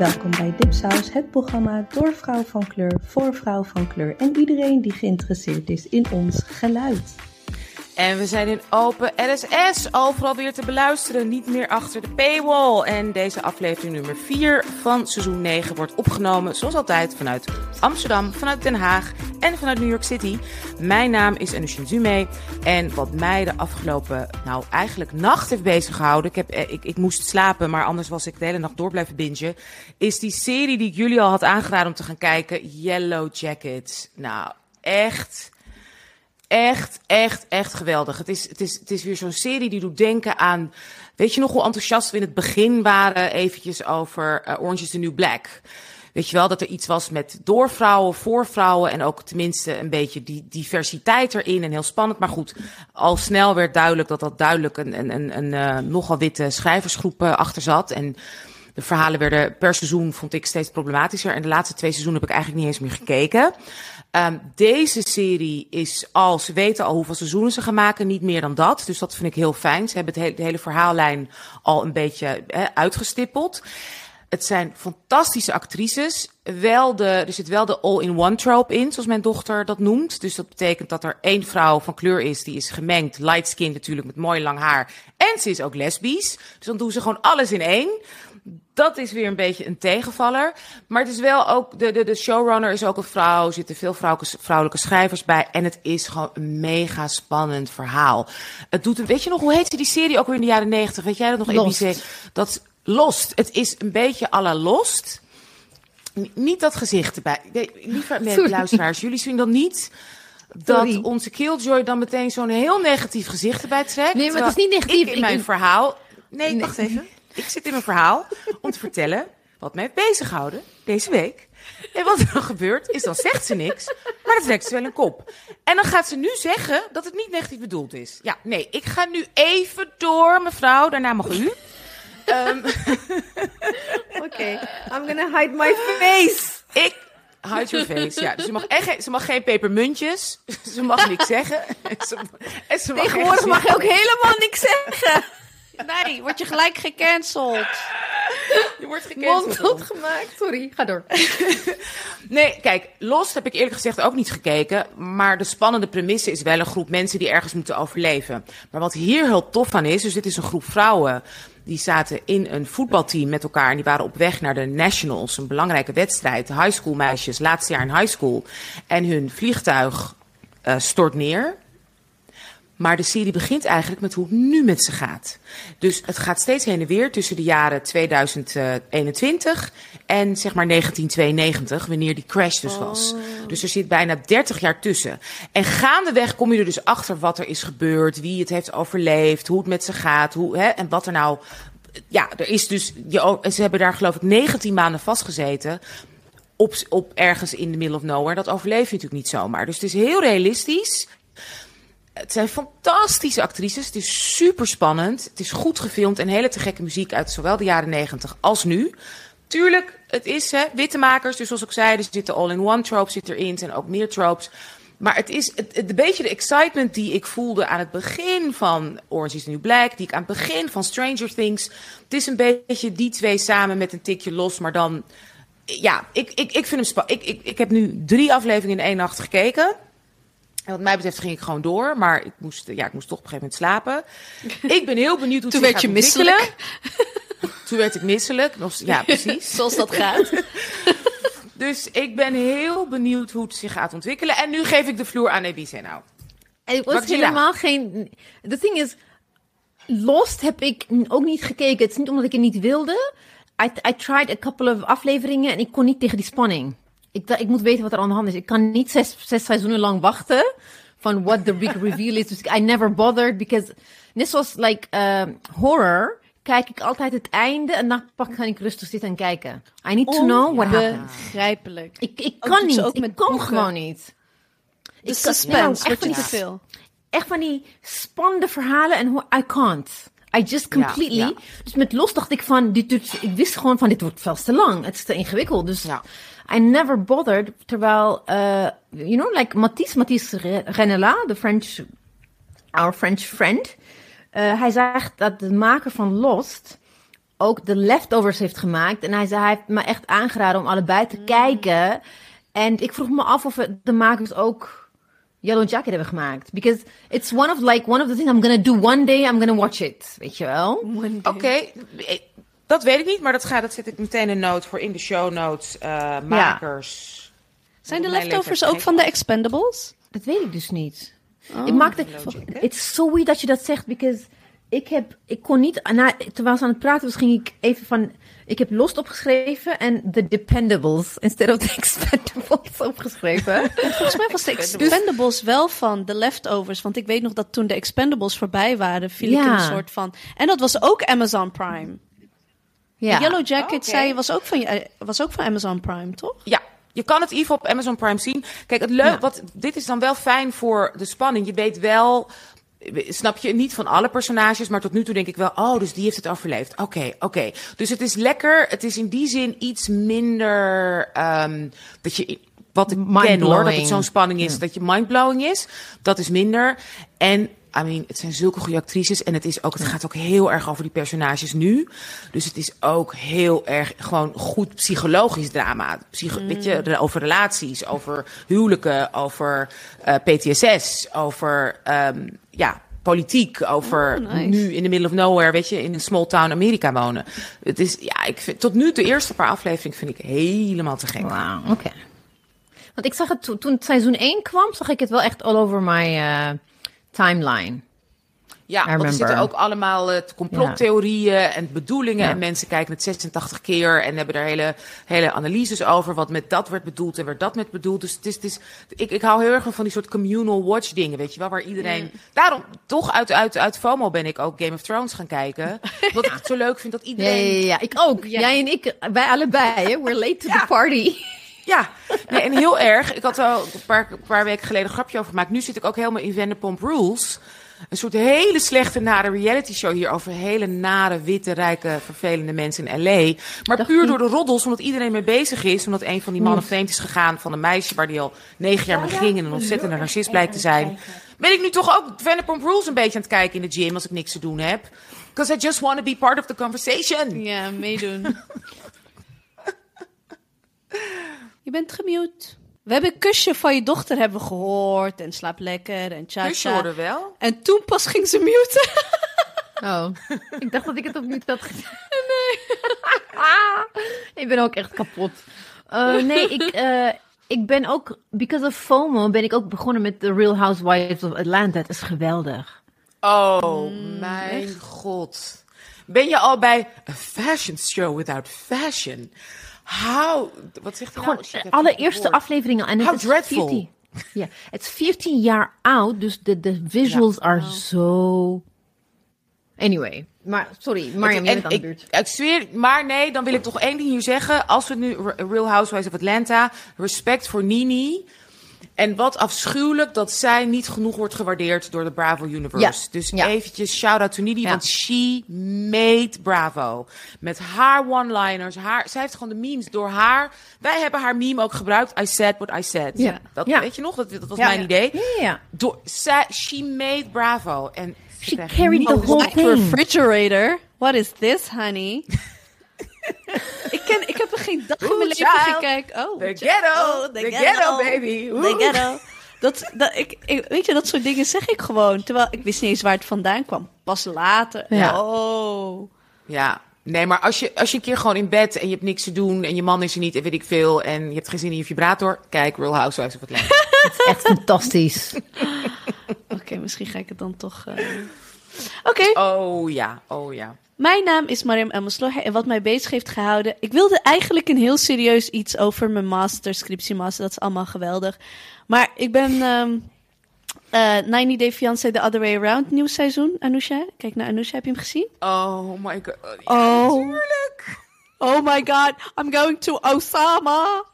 Welkom bij Dipsaus, het programma door vrouw van kleur, voor vrouw van kleur en iedereen die geïnteresseerd is in ons geluid. En we zijn in open RSS, overal weer te beluisteren, niet meer achter de paywall. En deze aflevering nummer 4 van seizoen 9 wordt opgenomen, zoals altijd, vanuit Amsterdam, vanuit Den Haag en vanuit New York City. Mijn naam is Anushin Zume en wat mij de afgelopen, nou eigenlijk nacht heeft bezig gehouden, ik, heb, eh, ik, ik moest slapen, maar anders was ik de hele nacht door blijven bingen, is die serie die ik jullie al had aangeraden om te gaan kijken, Yellow Jackets. Nou, echt echt, echt, echt geweldig. Het is, het is, het is weer zo'n serie die doet denken aan. Weet je nog hoe enthousiast we in het begin waren eventjes over uh, Orange is the New Black? Weet je wel, dat er iets was met door vrouwen, voor vrouwen en ook tenminste een beetje die diversiteit erin en heel spannend. Maar goed, al snel werd duidelijk dat dat duidelijk een, een, een, een uh, nogal witte schrijversgroep uh, achter zat. En de verhalen werden per seizoen, vond ik, steeds problematischer. En de laatste twee seizoenen heb ik eigenlijk niet eens meer gekeken. Um, deze serie is al, ze weten al hoeveel seizoenen ze gaan maken, niet meer dan dat. Dus dat vind ik heel fijn. Ze hebben het de hele verhaallijn al een beetje uitgestippeld. Het zijn fantastische actrices. Wel de, er zit wel de all-in-one trope in, zoals mijn dochter dat noemt. Dus dat betekent dat er één vrouw van kleur is, die is gemengd, light skin natuurlijk, met mooi lang haar. En ze is ook lesbisch. Dus dan doen ze gewoon alles in één dat is weer een beetje een tegenvaller. Maar het is wel ook, de, de, de showrunner is ook een vrouw. Er zitten veel vrouwelijke, vrouwelijke schrijvers bij. En het is gewoon een mega spannend verhaal. Het doet, weet je nog, hoe heette die serie ook weer in de jaren negentig? Weet jij dat nog, Lost. Dat Lost. Het is een beetje à la Lost. Niet dat gezicht erbij. Nee, lieve nee, luisteraars, jullie zien dan niet dat Sorry. onze Killjoy dan meteen zo'n heel negatief gezicht erbij trekt. Nee, maar het is niet negatief. Ik in mijn ik... verhaal... Nee, nee, wacht even. Ik zit in mijn verhaal om te vertellen wat mij heeft bezighouden deze week. En wat er dan gebeurt, is dan zegt ze niks, maar dan trekt ze wel een kop. En dan gaat ze nu zeggen dat het niet negatief bedoeld is. Ja, nee, ik ga nu even door, mevrouw. Daarna mag u. Um, Oké, okay. I'm gonna hide my face. Ik hide your face, ja. Dus ze mag, echt, ze mag geen pepermuntjes. Ze mag niks zeggen. Ze, en ze mag Tegenwoordig mag je ook helemaal niks zeggen. Nee, word je gelijk gecanceld. Je wordt gecanceld. Mond gemaakt. Sorry, ga door. nee, kijk, Lost heb ik eerlijk gezegd ook niet gekeken. Maar de spannende premisse is wel een groep mensen die ergens moeten overleven. Maar wat hier heel tof aan is, dus dit is een groep vrouwen. Die zaten in een voetbalteam met elkaar en die waren op weg naar de Nationals, een belangrijke wedstrijd. High school meisjes, laatste jaar in high school. En hun vliegtuig uh, stort neer. Maar de serie begint eigenlijk met hoe het nu met ze gaat. Dus het gaat steeds heen en weer tussen de jaren 2021 en zeg maar 1992, wanneer die crash dus was. Oh. Dus er zit bijna 30 jaar tussen. En gaandeweg kom je er dus achter wat er is gebeurd, wie het heeft overleefd, hoe het met ze gaat, hoe, hè, en wat er nou. Ja, er is dus. Je, ze hebben daar geloof ik 19 maanden vastgezeten op, op ergens in de middle of nowhere. Dat overleef je natuurlijk niet zomaar. Dus het is heel realistisch. Het zijn fantastische actrices. Het is super spannend. Het is goed gefilmd en hele te gekke muziek uit zowel de jaren negentig als nu. Tuurlijk, het is hè, witte makers. Dus zoals ik zei, er zitten all-in-one tropes zit erin. en ook meer tropes. Maar het is het, een beetje de excitement die ik voelde aan het begin van Orange is the New Black. Die ik aan het begin van Stranger Things. Het is een beetje die twee samen met een tikje los. Maar dan, ja, ik, ik, ik vind hem spannend. Ik, ik, ik heb nu drie afleveringen in één nacht gekeken. En wat mij betreft ging ik gewoon door, maar ik moest, ja, ik moest toch op een gegeven moment slapen. Ik ben heel benieuwd hoe het Toen werd je misselijk. Toen werd ik misselijk. Ja, precies. Zoals dat gaat. dus ik ben heel benieuwd hoe het zich gaat ontwikkelen. En nu geef ik de vloer aan Ebice nou. Ik was helemaal geen... The thing is, Lost heb ik ook niet gekeken. Het is niet omdat ik het niet wilde. I, I tried a couple of afleveringen en ik kon niet tegen die spanning. Ik, ik moet weten wat er aan de hand is. Ik kan niet zes, zes seizoenen lang wachten van what the big reveal is. Dus I never bothered because net zoals like uh, horror kijk ik altijd het einde en dan pak ga ik rustig zitten en kijken. I need to know what happened. Begrijpelijk. Ik, ik kan niet. Ook ik kan gewoon niet. De ik suspense wordt te veel. Echt van die spannende verhalen en I can't. I just completely. Ja, ja. Dus met los dacht ik van, dit, dit, ik wist gewoon van dit wordt veel te lang. Het is te ingewikkeld. Dus ja. I never bothered. Terwijl, uh, you know, like Matisse, Matisse Renela, the French, our French friend. Uh, hij zegt dat de maker van Lost ook de leftovers heeft gemaakt. En hij zei, hij heeft me echt aangeraden om allebei te kijken. En ik vroeg me af of de makers ook Yellow Jacket hebben gemaakt. Because it's one of like one of the things I'm gonna do one day. I'm gonna watch it. Weet je wel? Oké, eh, dat weet ik niet, maar dat, ga, dat zet ik meteen een note voor in de show notes. eh, makers. Zijn de leftovers ook van de Expendables? Dat weet ik dus niet. ik maakte. It's so weird dat je dat zegt, because ik heb, ik kon niet, na, terwijl ze aan het praten was, ging ik even van, ik heb Lost opgeschreven en The Dependables instead of The Expendables opgeschreven. Volgens mij was de Expendables wel van de leftovers. Want ik weet nog dat toen de Expendables voorbij waren, viel ik in Ja. een soort van... En dat was ook Amazon Prime. Ja. Yellow Jacket, Oké. zei je, was ook, van, eh, was ook van Amazon Prime, toch? Ja, je kan het even op Amazon Prime zien. Kijk, het leuk, Ja. wat, dit is dan wel fijn voor de spanning. Je weet wel, snap je, niet van alle personages, maar tot nu toe denk ik wel, oh, dus die heeft het overleefd. Oké, oké. Dus het is lekker, het is in die zin iets minder, ehm, dat je, wat ik ken hoor, dat het zo'n spanning is, dat je mindblowing is. Dat is minder. En I mean, het zijn zulke goede actrices. En het, is ook, het gaat ook heel erg over die personages nu. Dus het is ook heel erg gewoon goed psychologisch drama. Psycho, weet je, over relaties, over huwelijken, over eh, PTSS, over ehm, ja, politiek, over Oh, nice. nu in the middle of nowhere, weet je, in een small town Amerika wonen. Het is, ja, ik vind, tot nu de eerste paar afleveringen vind ik helemaal te gek. Wauw, oké. Want ik zag het to- toen het seizoen 1 kwam, zag ik het wel echt all over my eh, timeline. Ja, want er zitten ook allemaal eh, complottheorieën en bedoelingen. Ja. En mensen kijken het 86 keer en hebben daar hele, hele analyses over. Wat met dat werd bedoeld en werd dat met bedoeld. Dus het is, het is, ik, ik hou heel erg van die soort communal watch dingen, weet je wel. Waar iedereen... Daarom, toch uit, uit, uit FOMO ben ik ook Game of Thrones gaan kijken. Wat ik het zo leuk vind dat iedereen... ja, ja, ik ook. Jij en ik, wij allebei, hè? We're late to the party. Ja, nee, en heel erg. Ik had al een paar, paar weken geleden een grapje over gemaakt. Nu zit ik ook helemaal in Vanderpump Rules. Een soort hele slechte, nare reality show hier over hele nare, witte, rijke, vervelende mensen in L.A. Maar Dacht puur door de roddels, omdat iedereen mee bezig is. Omdat een van die mannen vreemd is gegaan van een meisje waar die al negen jaar mee ging en een ontzettende narcist blijkt te zijn. Ben ik nu toch ook Vanderpump Rules een beetje aan het kijken in de gym als ik niks te doen heb. Because I just want to be part of the conversation. Ja, meedoen. je bent gemute. We hebben een kusje van je dochter hebben we gehoord. En slaap lekker en tja Dus je hoorde wel. En toen pas ging ze muten. Oh, ik dacht dat ik het opnieuw had gedaan. Nee. ik ben ook echt kapot. Eh, nee, ik, eh, ik ben ook, because of FOMO, ben ik ook begonnen met The Real Housewives of Atlanta. Het is geweldig. Oh, mijn god. Ben je al bij a fashion show without fashion? How? Wat zegt hij nou? Ik het allereerste afleveringen. En het How is dreadful. 14, ja, het is 14 jaar oud, dus de, de visuals are zo... Anyway, maar sorry, Mariam, jij En bent aan de ik, beurt. ik zweer, maar nee, dan wil ik toch één ding hier zeggen. Als we nu Re- Real Housewives of Atlanta, respect voor Nini. En wat afschuwelijk dat zij niet genoeg wordt gewaardeerd door de Bravo Universe. Ja, Dus ja. eventjes shout-out to Nini, Ja. want she made Bravo. Met haar one-liners, haar, zij heeft gewoon de memes door haar. Wij hebben haar meme ook gebruikt, I said what I said. Ja. Dat Ja. weet je nog, dat, dat was Ja. mijn idee. Ja. Door, zij, she made Bravo. En ze She carried the whole thing. Refrigerator. What is this, honey? ik, ken, ik heb er geen dag in mijn leven child. gekeken. Oh, The ghetto. Oh, The ghetto, baby. The ghetto. Dat, dat, ik, ik, weet je, dat soort dingen zeg ik gewoon. Terwijl ik wist niet eens waar het vandaan kwam. Pas later. Ja. Oh. Ja, nee, maar als je, als je een keer gewoon in bed en je hebt niks te doen en je man is er niet en weet ik veel en je hebt geen zin in je vibrator, kijk Real Housewives of Atlanta. Het is echt fantastisch. Oké, misschien ga ik het dan toch... eh. Oké, Oh ja, oh ja. Mijn naam is Mariam Elmesloher en wat mij bezig heeft gehouden... Ik wilde eigenlijk een heel serieus iets over mijn master, scriptiemaster. Dat is allemaal geweldig. Maar ik ben... ehm eh 90 Day Fiancé The Other Way Around, nieuw seizoen. Anousha, kijk naar Anousha, heb je hem gezien? Oh my god. Ja, Oh. natuurlijk. Oh my god, I'm going to Osama.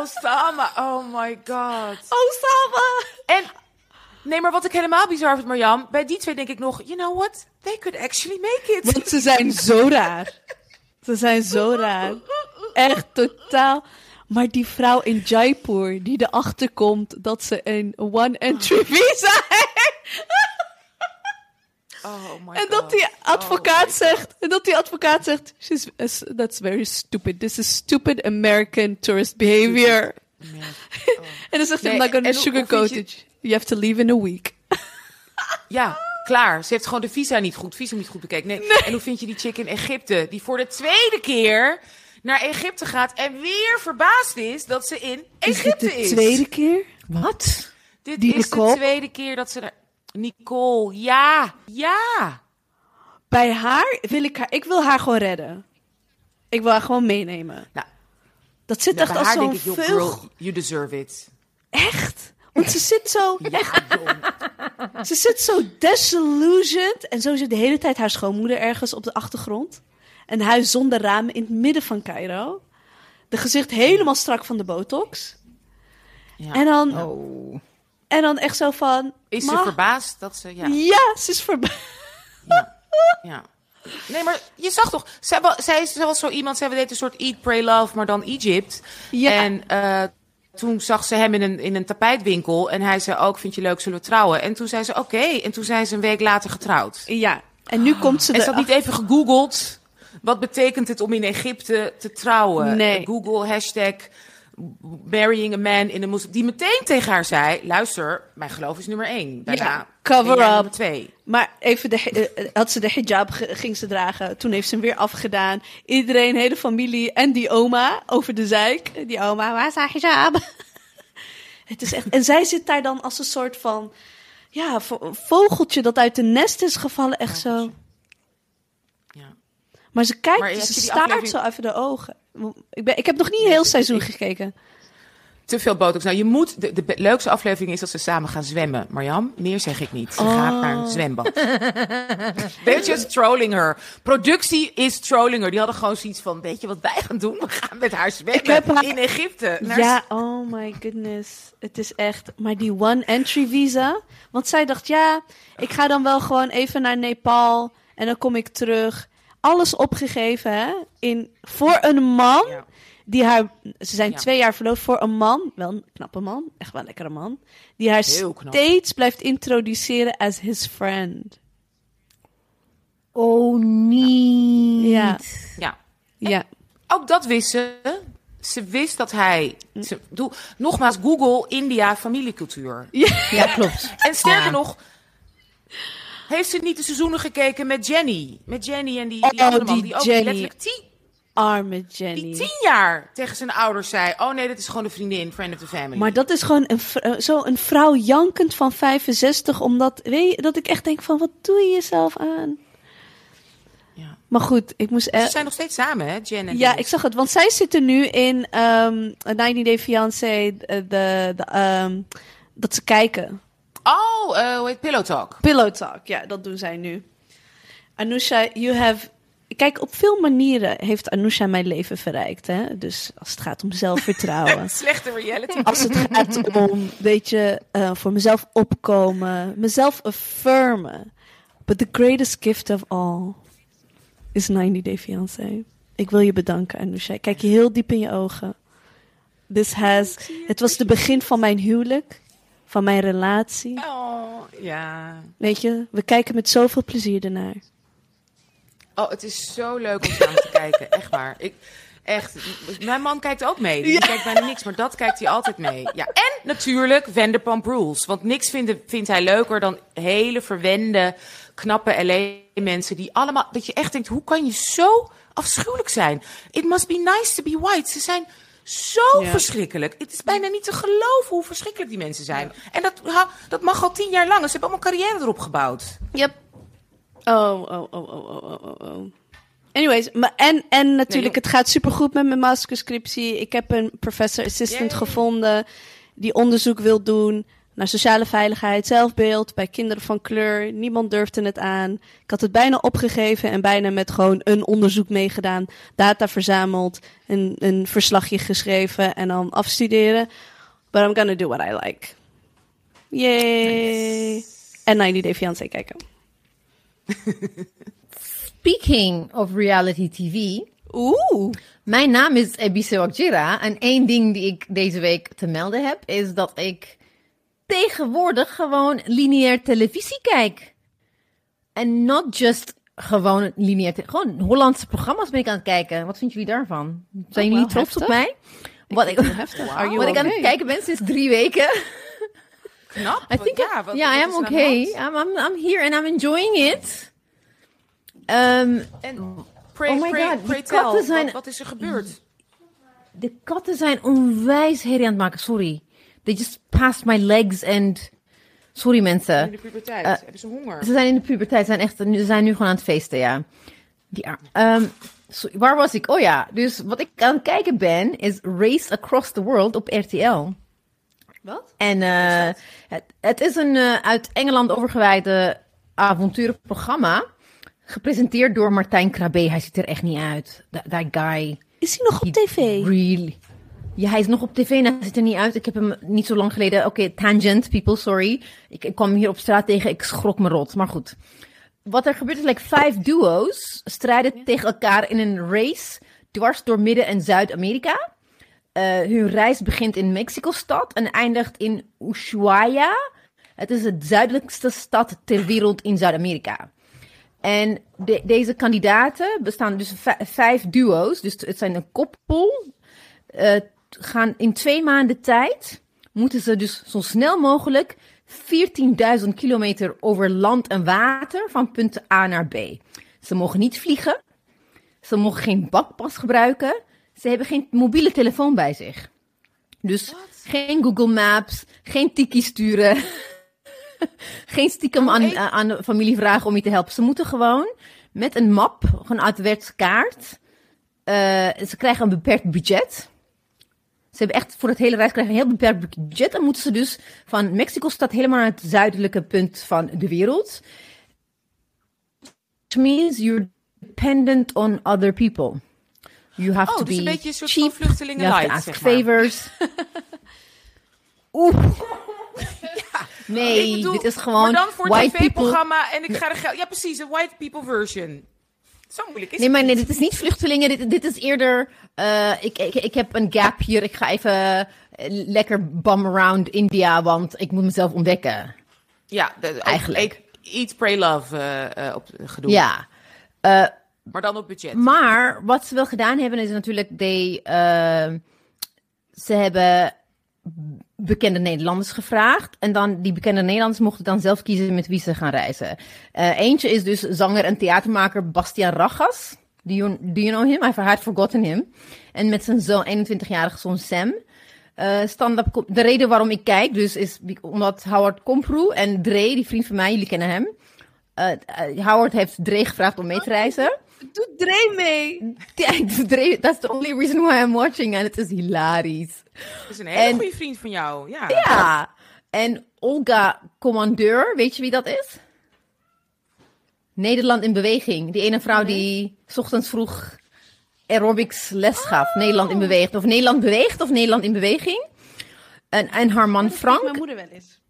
Osama, oh my god. Osama. En, nee, maar wat ik helemaal bizar vind, Marjam, bij die twee denk ik nog, you know what? They could actually make it. Want ze zijn zo raar. Ze zijn zo raar. Echt totaal. Maar die vrouw in Jaipur die erachter komt dat ze een one-entry visa heeft. Oh my En dat die advocaat zegt, en dat die advocaat zegt, She's, that's very stupid. This is stupid American tourist behavior. en dan zegt hij, Nee, I'm not gonna sugarcoat it. You have to leave in a week. Ja, klaar. Ze heeft gewoon de visa niet goed, visum niet goed bekeken. Nee. En hoe vind je die chick in Egypte, die voor de tweede keer naar Egypte gaat en weer verbaasd is dat ze in Egypte is? tweede keer? Wat? Dit Die is Nicole? de tweede keer dat ze er... Nicole, ja, ja. Bij haar wil ik haar, ik wil haar gewoon redden. Ik wil haar gewoon meenemen. Nou, Dat zit nou, echt bij als haar denk zo'n veel... girl, you deserve it. Echt? Want ze zit zo... Ja. Ze zit zo disillusioned. En zo zit de hele tijd haar schoonmoeder ergens op de achtergrond. Een huis zonder ramen in het midden van Cairo. De gezicht helemaal strak van de botox. Ja. En, dan, Oh. en dan echt zo van... Is ze "Ma, verbaasd dat ze... Ja, Ja, ze is verbaasd. ja. Nee, maar je zag toch... Zij, wa- zij is wel zo iemand... Zij deed een soort Eat, Pray, Love, maar dan Egypt. Ja. En eh, toen zag ze hem in een, in een tapijtwinkel. En hij zei ook, vind je leuk, zullen we trouwen? En toen zei ze, oké. En toen zijn ze een week later getrouwd. Ja, en nu komt ze En ze had niet even gegoogeld... Wat betekent het om in Egypte te trouwen? Nee. Google hashtag marrying a man in a Muslim. Die meteen tegen haar zei: luister, mijn geloof is nummer één. Daarna Ja, cover up. nummer twee. Maar even de, had ze de hijab ging ze dragen. Toen heeft ze hem weer afgedaan. Iedereen, hele familie en die oma over de zeik. Die oma, waar is haar hijab? Het is echt, en zij zit daar dan als een soort van ja, vo- vogeltje dat uit de nest is gevallen. Echt zo. Ja. Maar ze kijkt, Maar ze staart aflevering- zo even de ogen. Ik, ben, ik heb nog niet heel seizoen gekeken. Te veel botox. Nou, je moet. De, leukste aflevering is dat ze samen gaan zwemmen. Marjam, meer zeg ik niet. Ze gaat naar Oh. een zwembad. They're just trolling her. Productie is trolling her. Die hadden gewoon zoiets van: Weet je wat wij gaan doen? We gaan met haar zwemmen haar- in Egypte. Naar Ja, oh my goodness. Het is echt. Maar die one entry visa. Want zij dacht, ja, ik ga dan wel gewoon even naar Nepal. En dan kom ik terug. Alles opgegeven, hè? In, voor een man. Ja. Die haar. Ze zijn Ja. twee jaar verloofd voor een man. Wel een knappe man. Echt wel een lekkere man. Die haar steeds blijft introduceren as his friend. Oh, niet. Ja. Ja. Ja. Ook dat wist ze. Ze wist dat hij. Ze, doe, nogmaals, Google India familiecultuur. Ja, klopt. En sterker Ja. nog. Heeft ze niet de seizoenen gekeken met Jenny? Met Jenny en die, die Oh, andere man die die ook Jenny. letterlijk tien, Arme Jenny. die tien jaar tegen zijn ouders zei: Oh nee, dat is gewoon een vriendin, friend of the family. Maar dat is gewoon een, eh, zo een vrouw jankend van 65, omdat weet je, dat ik echt denk van wat doe je jezelf aan? Ja. Maar goed, ik moest Ze zijn nog steeds samen, hè, Jen en Ja, Dennis. ik zag het, want zij zitten nu in ehm 90 Day Fiancé, eh, de, de, ehm, dat ze kijken. Oh, eh hoe heet Pillow Talk? Pillow Talk, ja, dat doen zij nu. Anousha, you have... Kijk, op veel manieren heeft Anousha mijn leven verrijkt, hè. Dus als het gaat om zelfvertrouwen. Slechte reality. Als het gaat om, weet je, eh, voor mezelf opkomen, mezelf affirmen. But the greatest gift of all is 90 Day Fiancé. Ik wil je bedanken, Anousha. Ik kijk je heel diep in je ogen. This has, het was de begin van mijn huwelijk, van mijn relatie. Oh, ja. Weet je, we kijken met zoveel plezier ernaar. Oh, het is zo leuk om samen te kijken. Echt waar. Ik, echt. Mijn man kijkt ook mee. Die kijkt bijna niks, maar dat kijkt hij altijd mee. Ja. En natuurlijk Vanderpump Rules. Want niks vindt, vindt hij leuker dan hele verwende, knappe LA-mensen die allemaal... Dat je echt denkt, hoe kan je zo afschuwelijk zijn? It must be nice to be white. Ze zijn zo Ja. verschrikkelijk. Het is bijna niet te geloven hoe verschrikkelijk die mensen zijn. En dat, dat mag al tien jaar lang. Ze hebben allemaal carrière erop gebouwd. Yep. Oh, oh, oh, oh, oh, oh, oh, oh. Anyways, maar en, en natuurlijk, Nee, het gaat supergoed met mijn masterscriptie. Ik heb een professor assistant gevonden die onderzoek wil doen naar sociale veiligheid, zelfbeeld bij kinderen van kleur. Niemand durfde het aan. Ik had het bijna opgegeven en bijna met gewoon een onderzoek meegedaan, data verzameld, een, een verslagje geschreven en dan afstuderen. But I'm gonna do what I like. Yay! En 90 Day Fiancé kijken. Speaking of reality TV. Oeh. Mijn naam is Ebise Wakjira. En één ding die ik deze week te melden heb, is dat ik tegenwoordig gewoon lineair televisie kijk. En not just gewoon lineair, gewoon Hollandse programma's ben ik aan het kijken. Wat vinden jullie daarvan? Zijn jullie trots heftig. op mij? Wat ik, wat aan het kijken ben sinds drie weken. Knap. I think, ja, wat, yeah, wat I am de okay. I'm, I'm, I'm here and I'm enjoying it. Ehm, En pray, Oh my pray, God, pray tell, zijn- wat, wat is er gebeurd? de katten zijn onwijs herrie aan het maken. Sorry. They just passed my legs and... Sorry mensen. In de puberteit. eh, Hebben ze honger? Ze zijn in de puberteit, zijn echt, ze zijn nu gewoon aan het feesten, ja. ja ehm, sorry, waar was ik? Oh ja, dus wat ik aan het kijken ben, is Race Across the World op RTL. Wat? En eh, het, het is een eh, uit Engeland overgewijde avonturenprogramma. Gepresenteerd door Martijn Krabbe. Hij ziet er echt niet uit. That, that guy. Is hij nog op tv? Really? Ja, hij is nog op tv en hij ziet er niet uit. Ik heb hem niet zo lang geleden... Oké, tangent, people, sorry. Ik, ik kwam hier op straat tegen. Ik schrok me rot. Maar goed. Wat er gebeurt is, like, vijf duo's strijden tegen elkaar in een race... dwars door Midden- en Zuid-Amerika. Eh, hun reis begint in Mexico-stad en eindigt in Ushuaia. Het is de zuidelijkste stad ter wereld in Zuid-Amerika. En de- deze kandidaten bestaan dus vij- vijf duo's. Dus het zijn een koppel. Eh, gaan in twee maanden tijd moeten ze dus zo snel mogelijk 14.000 kilometer over land en water van punt A naar B. Ze mogen niet vliegen. Ze mogen geen bakpas gebruiken. Ze hebben geen mobiele telefoon bij zich. Dus geen Google Maps, geen tiki sturen. geen stiekem aan, ik- aan de familie vragen om je te helpen. Ze moeten gewoon met een map, gewoon uitwerkse kaart. eh, ze krijgen een beperkt budget. Ze hebben echt voor het hele reis krijgen een heel beperkt budget. Dan moeten ze dus van Mexico-stad helemaal naar het zuidelijke punt van de wereld. Which means you're dependent on other people. You have Oh, to dus be een beetje een soort cheap. van vluchtelingen light, ask zeg maar. favors. Oeh. Nee, bedoel, dit is gewoon Maar dan voor het tv-programma en ik ga er geld... Ja, precies, een white people version. Zo moeilijk is Nee, het maar nee, dit is niet vluchtelingen. Dit, dit is eerder. eh, ik, ik, ik heb een gap hier. Ik ga even eh, lekker bum around India, want ik moet mezelf ontdekken. Ja, de, Eigenlijk. eat, eat, pray, love eh, op gedoe. Ja. Maar dan op budget. maar wat ze wel gedaan hebben is natuurlijk. They, ze hebben bekende Nederlanders gevraagd. En dan die bekende Nederlanders mochten dan zelf kiezen met wie ze gaan reizen. Eh, eentje is dus zanger en theatermaker Bastiaan Ragas. Do you, know him? I had forgotten him. En met zijn zoon, 21-jarige zoon Sam. Eh stand-up de reden waarom ik kijk, dus is omdat Howard Komproe en Dre, die vriend van mij, jullie kennen hem. Eh, Howard heeft Dre gevraagd om mee te reizen. Doe Dre mee. Ja, Dre, that's the only reason why I'm watching. En het is hilarisch. Dat is een hele en- goede vriend van jou. Ja. Ja. En Olga Commandeur, weet je wie dat is? Nederland in beweging. Die ene vrouw die 's ochtends vroeg aerobics les gaf. Nederland in beweging. Of Nederland beweegt of Nederland in beweging. En, en haar man Frank. Mijn moeder wel eens.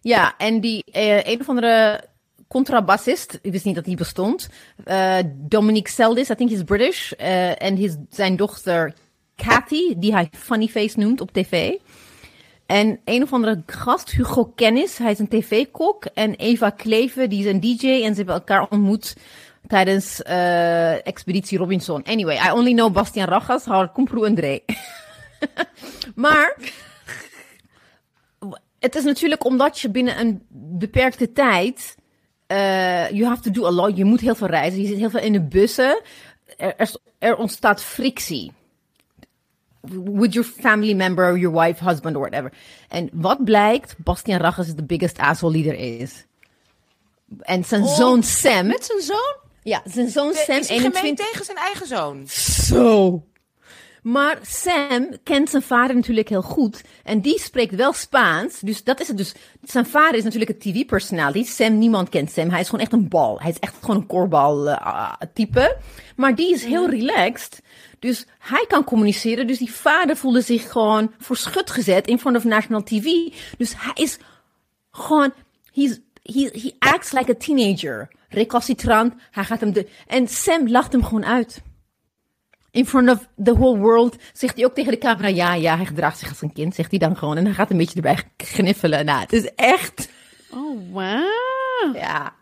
Ja, en die eh, een of andere contrabassist, ik wist niet dat die bestond. eh Dominic Seldis, I think he's British. eh, en zijn dochter Cathy, die hij Funny Face noemt op tv. En een of andere gast, Hugo Kennis, hij is een tv-kok. En Eva Kleven, die is een DJ. En ze hebben elkaar ontmoet tijdens eh, Expeditie Robinson. Anyway, I only know Bastian Ragas, Howard Komproe en Dre. maar het is natuurlijk omdat je binnen een beperkte tijd. Eh you have to do a lot. Je moet heel veel reizen. Je zit heel veel in de bussen. Er, er, er ontstaat frictie. With your family member, your wife, husband or whatever. En wat blijkt? Bastian Ragas is de biggest asshole die er is. En zijn zoon Sam. Met zijn zoon? Ja, zijn zoon Sam, is hij gemeen 21. tegen zijn eigen zoon? Zo. Maar Sam kent zijn vader natuurlijk heel goed. En die spreekt wel Spaans. Dus dat is het dus. Zijn vader is natuurlijk een tv-personality. Sam, niemand kent Sam. Hij is gewoon echt een bal. Hij is echt gewoon een korbal eh, type. Maar die is heel relaxed. Dus hij kan communiceren. Dus die vader voelde zich gewoon voor schut gezet in front of national TV. Dus hij is gewoon, he's, he, he acts like a teenager. Recalcitrant. Hij gaat hem de, en Sam lacht hem gewoon uit. In front of the whole world zegt hij ook tegen de camera, ja, ja, hij gedraagt zich als een kind, zegt hij dan gewoon. En hij gaat een beetje erbij gniffelen. Nou, het is echt, Oh, wow. ja.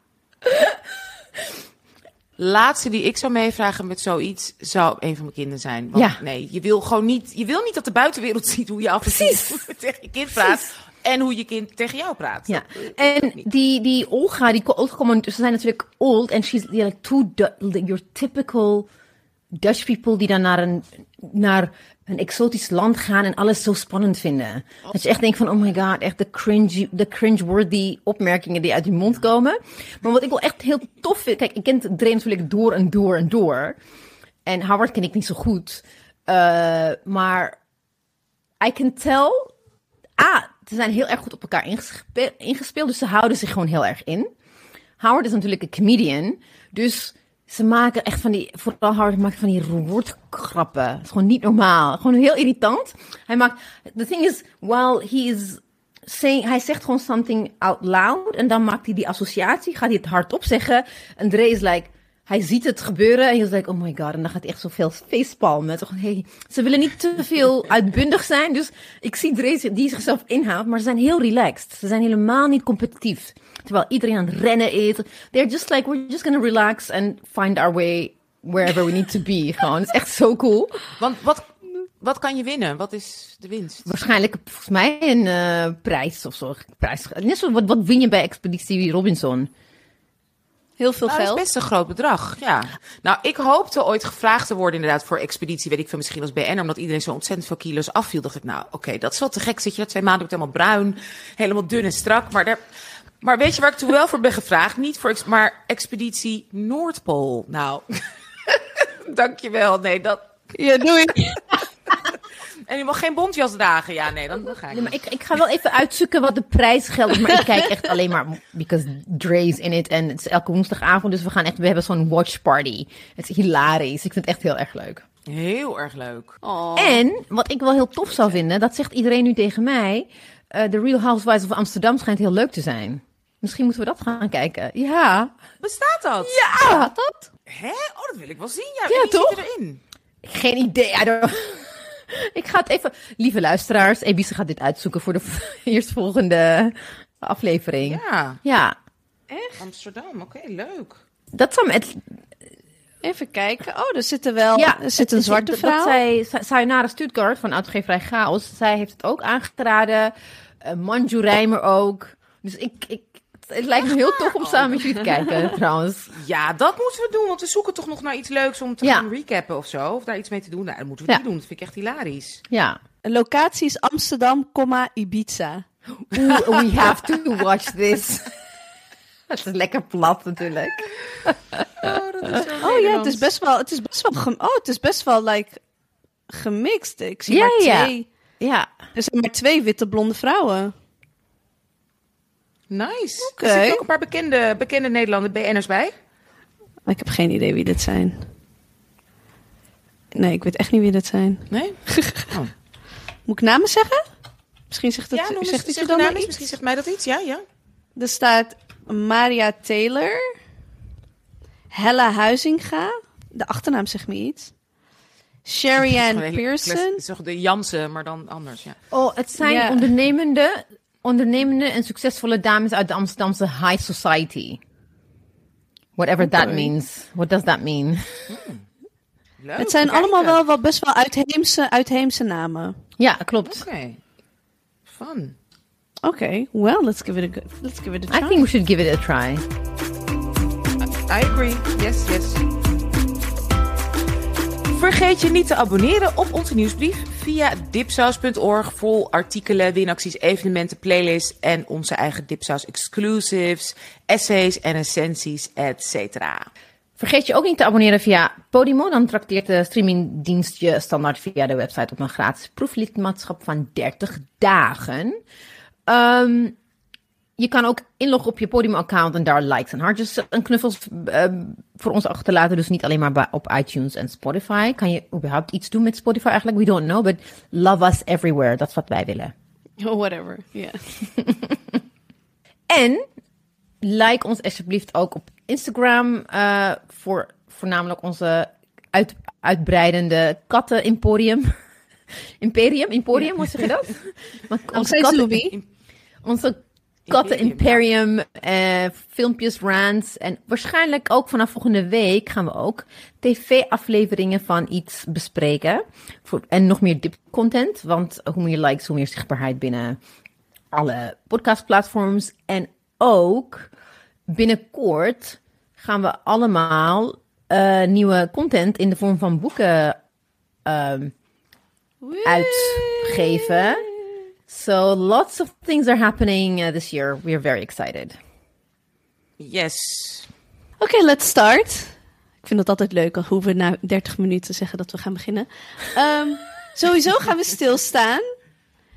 laatste die ik zou meevragen met zoiets zou een van mijn kinderen zijn. Want Ja. nee, je wil gewoon niet, je wil niet dat de buitenwereld ziet hoe je af en toe tegen je kind praat. En hoe je kind tegen jou praat. Ja, eh, en die, die Olga, die Olga komen, ze zijn natuurlijk old en she's like two, Du- your typical Dutch people die dan naar een, naar een exotisch land gaan en alles zo spannend vinden. Dat je echt denkt van, oh my god, echt de cringe, de cringe-worthy opmerkingen die uit je mond komen. Maar wat ik wel echt heel tof vind, kijk, ik ken Dre natuurlijk door en door en door. En Howard ken ik niet zo goed. Eh, maar I can tell ah, ze zijn heel erg goed op elkaar ingespe- ingespeeld, dus ze houden zich gewoon heel erg in. Howard is natuurlijk een comedian, dus ze maken echt van die, vooral Howard maakt van die woordgrappen. Het is gewoon niet normaal, gewoon heel irritant. Hij maakt, the thing is, while he is saying, hij zegt gewoon something out loud en dan maakt hij die associatie, gaat hij het hardop zeggen. En Dre is like, hij ziet het gebeuren en hij is like, oh my god. En dan gaat hij echt zoveel facepalmen. Toch, hey, ze willen niet te veel uitbundig zijn. Dus ik zie Dre die zichzelf inhoudt, maar ze zijn heel relaxed. Ze zijn helemaal niet competitief. Terwijl iedereen aan het rennen is. They're just like, we're just gonna relax and find our way wherever we need to be. Gewoon, het is echt zo cool. Want wat, wat kan je winnen? Wat is de winst? Waarschijnlijk volgens mij een eh, prijs of zo. Prijs. Net zo, wat, wat win je bij Expeditie Robinson? Heel veel Nou, dat geld. is best een groot bedrag, ja. Nou, ik hoopte ooit gevraagd te worden inderdaad voor expeditie, weet ik veel, misschien als BN, omdat iedereen zo ontzettend veel kilo's afviel. Dacht ik, nou, oké, dat is wel te gek. Zit je na twee maanden ook helemaal bruin, helemaal dun en strak. Maar, daar, maar weet je waar ik toen wel voor ben gevraagd? Niet voor, ex- maar expeditie Noordpool. Nou, dankjewel. Nee, dat... Ja, doei. En je mag geen bontjas dragen. Ja, nee, dan, dan ga ik Nee, maar ik, ik ga wel even uitzoeken wat de prijsgeld is. Maar ik kijk echt alleen maar, because Dre's in it. En het is elke woensdagavond, dus we gaan echt, we hebben zo'n watch party. Het is hilarisch. Ik vind het echt heel erg leuk. Heel erg leuk. Oh. En, wat ik wel heel tof zou vinden, dat zegt iedereen nu tegen mij. eh The Real Housewives of Amsterdam schijnt heel leuk te zijn. Misschien moeten we dat gaan kijken. Ja. Bestaat dat? Ja! Dat? Hè? Oh, dat wil ik wel zien. Ja, Ja, wie zit toch? erin? Geen idee. Ik ga het even... Lieve luisteraars, Ebice gaat dit uitzoeken voor de eerstvolgende aflevering. Ja, Ja. Amsterdam. Oké, leuk. Dat zou me... Het, Even kijken. Oh, er zit er wel. ja, er zit een het- zwarte vrouw. Dat zij, Sa- Sayonara Stuttgart van uitgeverij Chaos, zij heeft het ook aangeraden. Uh, Manju Rijmer ook. Dus ik, ik, het lijkt me heel tof om samen met jullie te kijken, trouwens. Ja, dat moeten we doen, want we zoeken toch nog naar iets leuks om te Ja. gaan recappen of zo. Of daar iets mee te doen. Nou, dat moeten we Ja. niet doen. Dat vind ik echt hilarisch. Ja. Locatie is Amsterdam, Ibiza. Oeh, we have to watch this. Het is lekker plat natuurlijk. Oh ja, het is best wel. Het is best wel. gem- oh, het is best wel like gemixt. Ik zie Ja, maar ja. twee. Ja. Er zijn maar twee witte blonde vrouwen. Nice. Oké. Er zitten ook een paar bekende, bekende Nederlander BN'ers bij. Maar ik heb geen idee wie dit zijn. Nee, ik weet echt niet wie dit zijn. Nee? Moet ik namen zeggen? Misschien zegt het, ja, noem eens, zegt zeg dan iets? Misschien zegt mij dat iets. Ja, ja. Er staat Maria Taylor. Hella Huizinga. De achternaam zegt me iets. Sherry Ann Pearson. klas- Het is toch de Jansen, maar dan anders, ja. Oh, het zijn Ja. ondernemende, ondernemende en succesvolle dames uit de Amsterdamse high society. Whatever that means. What does that mean? Leuk, Het zijn allemaal wel, wel best wel uitheemse, uitheemse namen. Ja, klopt. Oké. Fun. Oké, well, let's give it a go- let's give it a I try. think we should give it a try. I agree. Yes, yes. Vergeet je niet te abonneren op onze nieuwsbrief via dipsaus.org vol artikelen, winacties, evenementen, playlists en onze eigen Dipsaus exclusives, essays en recensies, etc. Vergeet je ook niet te abonneren via Podimo. Dan trakteert de streamingdienst je standaard via de website op een gratis proeflidmaatschap van 30 dagen. Ehm, je kan ook inloggen op je Podimo-account en daar likes en hartjes en knuffels ehm, voor ons achterlaten. Dus niet alleen maar op iTunes en Spotify. Kan je überhaupt iets doen met Spotify eigenlijk? We don't know, but love us everywhere. Dat is wat wij willen. Oh, whatever, ja. En like ons alsjeblieft ook op Instagram eh, voor voornamelijk onze uit, uitbreidende katten-emporium. Imperium, emporium, hoe zeg je dat? Steeds Louis. onze Katten Imperium, uh, filmpjes, rants. En waarschijnlijk ook vanaf volgende week gaan we ook tv-afleveringen van iets bespreken. Voor, en nog meer dip-content. Want hoe meer likes, hoe meer zichtbaarheid binnen alle podcastplatforms. En ook binnenkort gaan we allemaal uh, nieuwe content in de vorm van boeken um, uitgeven. So lots of things are happening uh, this year. We are very excited. Yes. Oké, okay, let's start. Ik vind het altijd leuk hoe we na 30 minuten zeggen dat we gaan beginnen. Um, sowieso gaan we stilstaan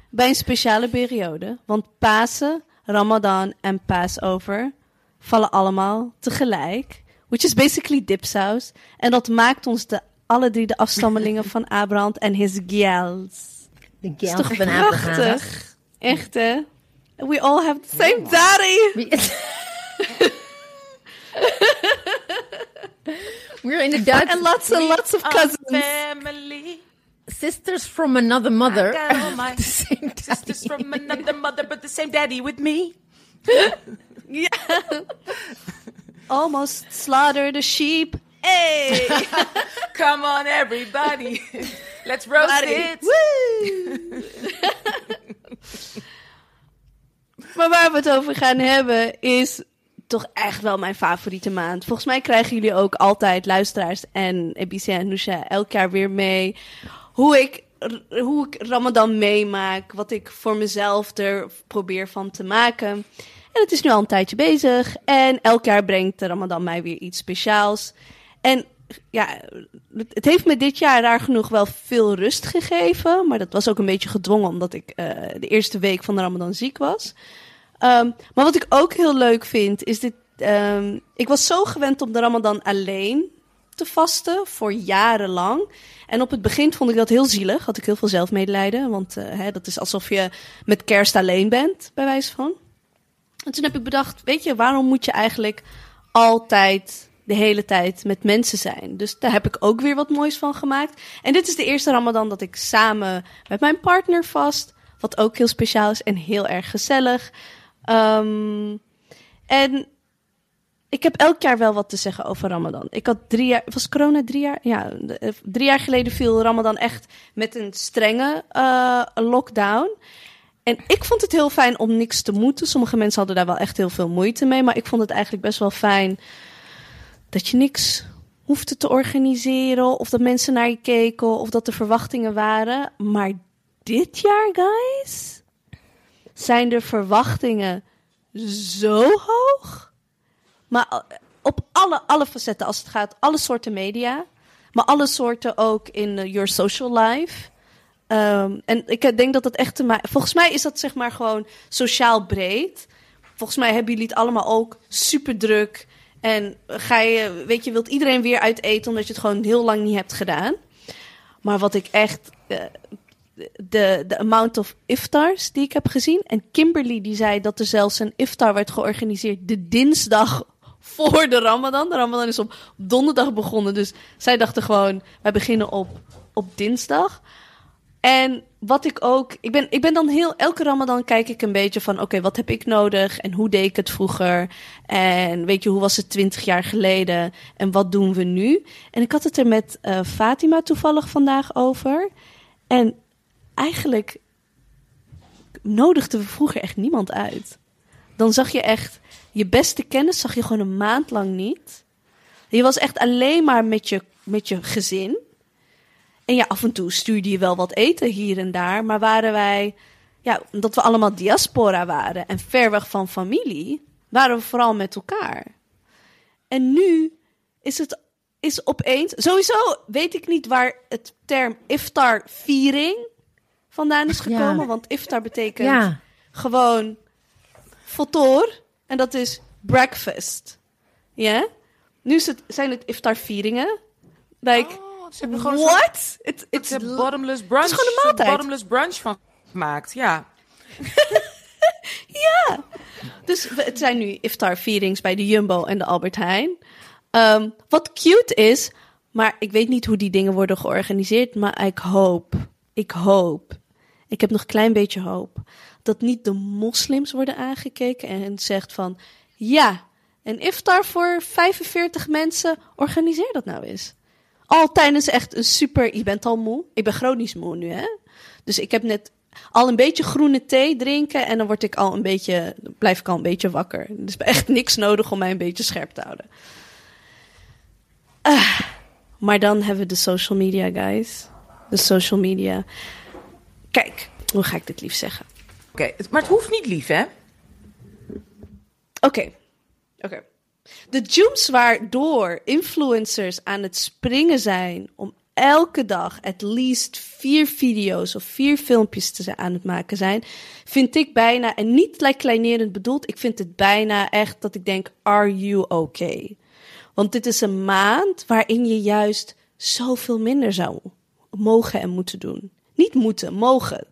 bij een speciale periode. Want Pasen, Ramadan en Passover vallen allemaal tegelijk. Which is basically dipsaus. En dat maakt ons de, alle drie de afstammelingen van Abraham en his gals. De gals van prachtig? Echt hè? We all have the same daddy. We're in the Dutch. And lots and lots of cousins. Family. Sisters from another mother. I got all my sisters from another mother, but the same daddy with me. yeah. Almost slaughtered a sheep. Hey! Come on, everybody. Let's roast Body. it. Maar waar we het over gaan hebben is toch echt wel mijn favoriete maand. Volgens mij krijgen jullie ook altijd, luisteraars en Ebicia en Nusha, elk jaar weer mee hoe ik, hoe ik Ramadan meemaak. Wat ik voor mezelf er probeer van te maken. En het is nu al een tijdje bezig. En elk jaar brengt de Ramadan mij weer iets speciaals. En ja, het heeft me dit jaar raar genoeg wel veel rust gegeven. Maar dat was ook een beetje gedwongen omdat ik uh, de eerste week van de Ramadan ziek was. Um, maar wat ik ook heel leuk vind, is dit. Um, ik was zo gewend om de Ramadan alleen te vasten voor jarenlang. En op het begin vond ik dat heel zielig. Had ik heel veel zelfmedelijden. Want uh, hè, dat is alsof je met kerst alleen bent, bij wijze van. En toen heb ik bedacht, weet je, waarom moet je eigenlijk altijd de hele tijd met mensen zijn? Dus daar heb ik ook weer wat moois van gemaakt. En dit is de eerste Ramadan dat ik samen met mijn partner vast. Wat ook heel speciaal is en heel erg gezellig. Um, en ik heb elk jaar wel wat te zeggen over Ramadan. Ik had drie jaar, was corona drie jaar? Ja, eh, drie jaar geleden viel Ramadan echt met een strenge uh, lockdown. En ik vond het heel fijn om niks te moeten. Sommige mensen hadden daar wel echt heel veel moeite mee. Maar ik vond het eigenlijk best wel fijn dat je niks hoefde te organiseren. Of dat mensen naar je keken. Of dat er verwachtingen waren. Maar dit jaar, guys, zijn de verwachtingen zo hoog maar eh, op alle, alle facetten, als het gaat, alle soorten media. Maar alle soorten ook in uh, your social life. Um, en ik denk dat dat echt te maken... Volgens mij is dat zeg maar gewoon sociaal breed. Volgens mij hebben jullie het allemaal ook super druk. En ga je, weet je, wilt iedereen weer uit eten omdat je het gewoon heel lang niet hebt gedaan. Maar wat ik echt... Uh, de, de amount of iftars die ik heb gezien. En Kimberly die zei dat er zelfs een iftar werd georganiseerd de dinsdag voor de Ramadan. De Ramadan is op donderdag begonnen. Dus zij dachten gewoon, wij beginnen op, op dinsdag. En wat ik ook, ik ben, ik ben dan heel, elke Ramadan kijk ik een beetje van, oké, wat heb ik nodig en hoe deed ik het vroeger? En weet je, hoe was het twintig jaar geleden en wat doen we nu? En ik had het er met uh, Fatima toevallig vandaag over. En eigenlijk nodigden we vroeger echt niemand uit. Dan zag je echt, je beste kennis zag je gewoon een maand lang niet. Je was echt alleen maar met je, met je gezin. En ja, af en toe stuurde je wel wat eten hier en daar. Maar waren wij, ja, omdat we allemaal diaspora waren en ver weg van familie, waren we vooral met elkaar. En nu is het is opeens. Sowieso weet ik niet waar het term iftar-viering vandaan is gekomen. Want iftar betekent ja. gewoon fotor. En dat is breakfast. Ja? Nu is het, zijn het iftar-vieringen. Like, oh, ze hebben gewoon what? It, it's a bottomless brunch. Het is gewoon een maaltijd. bottomless brunch van gemaakt, ja. ja. Dus het zijn nu iftar-vierings bij de Jumbo en de Albert Heijn. Um, wat cute is, maar ik weet niet hoe die dingen worden georganiseerd. Maar ik hoop, ik hoop, ik heb nog een klein beetje hoop dat niet de moslims worden aangekeken en zegt van ja, een iftar voor 45 mensen, organiseer dat nou eens. Al tijdens echt een super, je bent al moe. Ik ben chronisch moe nu, hè. Dus ik heb net al een beetje groene thee drinken en dan word ik al een beetje, blijf ik al een beetje wakker. Dus echt niks nodig om mij een beetje scherp te houden. Ah, maar dan hebben we de social media, guys. De social media. Kijk, hoe ga ik dit lief zeggen? Oké, maar het hoeft niet lief, hè? Oké. Oké. De jumps waardoor influencers aan het springen zijn om elke dag at least vier video's of vier filmpjes te aan het maken zijn, vind ik bijna, en niet kleinerend bedoeld, ik vind het bijna echt dat ik denk, are you okay? Want dit is een maand waarin je juist zoveel minder zou mogen en moeten doen. Niet moeten, mogen.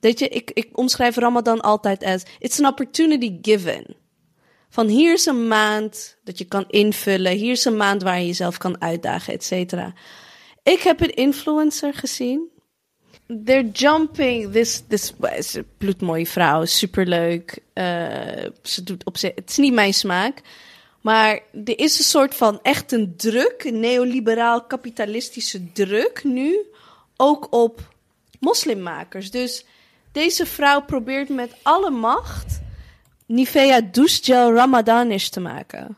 Weet je, ik, ik omschrijf Ramadan altijd als, it's an opportunity given. Van hier is een maand dat je kan invullen, hier is een maand waar je jezelf kan uitdagen, et cetera. Ik heb een influencer gezien. They're jumping. This, this is een bloedmooie vrouw. Superleuk. Uh, ze doet op zich. Het is niet mijn smaak. Maar er is een soort van echt een druk, een neoliberaal kapitalistische druk nu. Ook op moslimmakers. Dus deze vrouw probeert met alle macht Nivea douchegel Ramadanish te maken.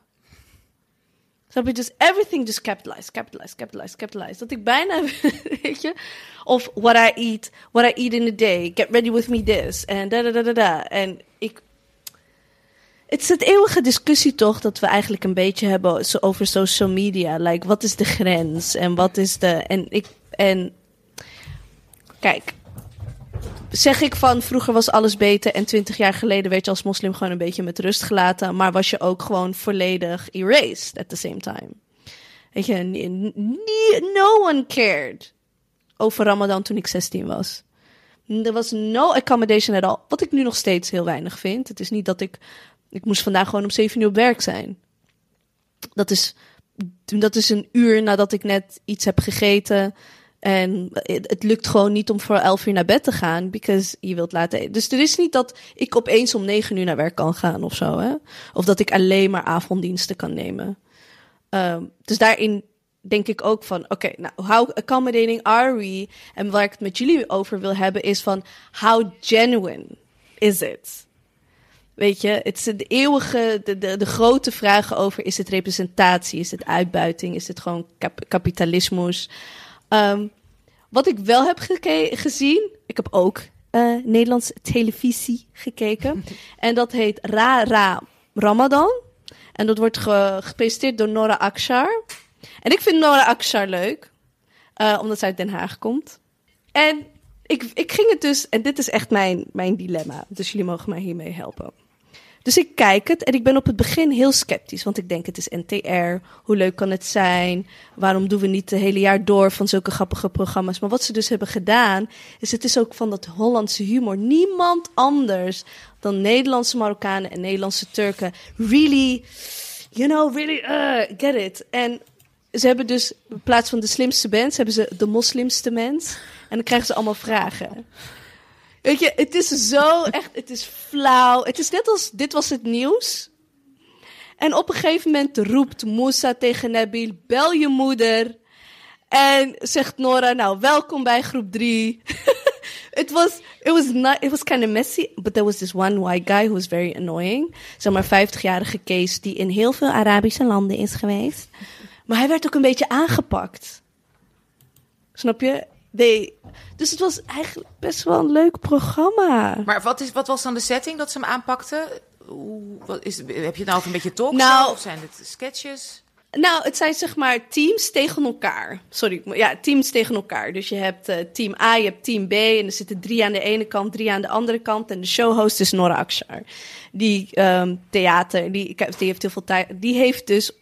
Snap je? Dus everything just capitalized, capitalized, capitalized, capitalized. Dat ik bijna, weet je, of what I eat, what I eat in a day, get ready with me this, en da da da da da. En ik, het is het eeuwige discussie toch dat we eigenlijk een beetje hebben over social media. Like, wat is de grens en wat is de, en ik, en kijk, zeg ik van vroeger was alles beter en twintig jaar geleden werd je als moslim gewoon een beetje met rust gelaten, maar was je ook gewoon volledig erased at the same time. Weet je, no one cared over Ramadan toen ik 16 was. Er was no accommodation at all. Wat ik nu nog steeds heel weinig vind. Het is niet dat ik. Ik moest vandaag gewoon om 7 uur op werk zijn. Dat is, dat is een uur nadat ik net iets heb gegeten. En het lukt gewoon niet om voor elf uur naar bed te gaan, because je wilt laten eten. Dus er is niet dat ik opeens om negen uur naar werk kan gaan of zo, hè? Of dat ik alleen maar avonddiensten kan nemen. Um, dus daarin denk ik ook van, oké, nou, how accommodating are we? En waar ik het met jullie over wil hebben is van, how genuine is it? Weet je, het is de eeuwige, de, de, de grote vragen over, is het representatie, is het uitbuiting, is het gewoon kap kapitalismus? Um, wat ik wel heb gezien, ik heb ook uh, Nederlands televisie gekeken. en dat heet Ra Ra Ramadan. En dat wordt ge gepresenteerd door Nora Akshar. En ik vind Nora Akshar leuk, uh, omdat zij uit Den Haag komt. En ik, ik ging het dus, en dit is echt mijn, mijn dilemma, dus jullie mogen mij hiermee helpen. Dus ik kijk het en ik ben op het begin heel sceptisch. Want ik denk, het is NTR. Hoe leuk kan het zijn? Waarom doen we niet het hele jaar door van zulke grappige programma's? Maar wat ze dus hebben gedaan, is het is ook van dat Hollandse humor. Niemand anders dan Nederlandse Marokkanen en Nederlandse Turken really, you know, really uh, get it. En ze hebben dus in plaats van de slimste mens, hebben ze de moslimste mens. En dan krijgen ze allemaal vragen. Weet je, het is zo echt, het is flauw. Het is net als, dit was het nieuws. En op een gegeven moment roept Moussa tegen Nabil, bel je moeder. En zegt Nora, nou, welkom bij groep 3. it was, it was not, was kind of messy. But there was this one white guy who was very annoying. Zeg maar 50-jarige Kees die in heel veel Arabische landen is geweest. Maar hij werd ook een beetje aangepakt. Snap je? Nee. Dus het was eigenlijk best wel een leuk programma. Maar wat, is, wat was dan de setting dat ze hem aanpakten? Hoe, wat is, heb je het nou over een beetje talk nou, of zijn het sketches? Nou, het zijn zeg maar teams tegen elkaar. Sorry, ja, teams tegen elkaar. Dus je hebt uh, team A, je hebt team B en er zitten drie aan de ene kant, drie aan de andere kant. En de showhost is Nora Akshar. Die um, theater, die, die heeft heel veel tijd. Die heeft dus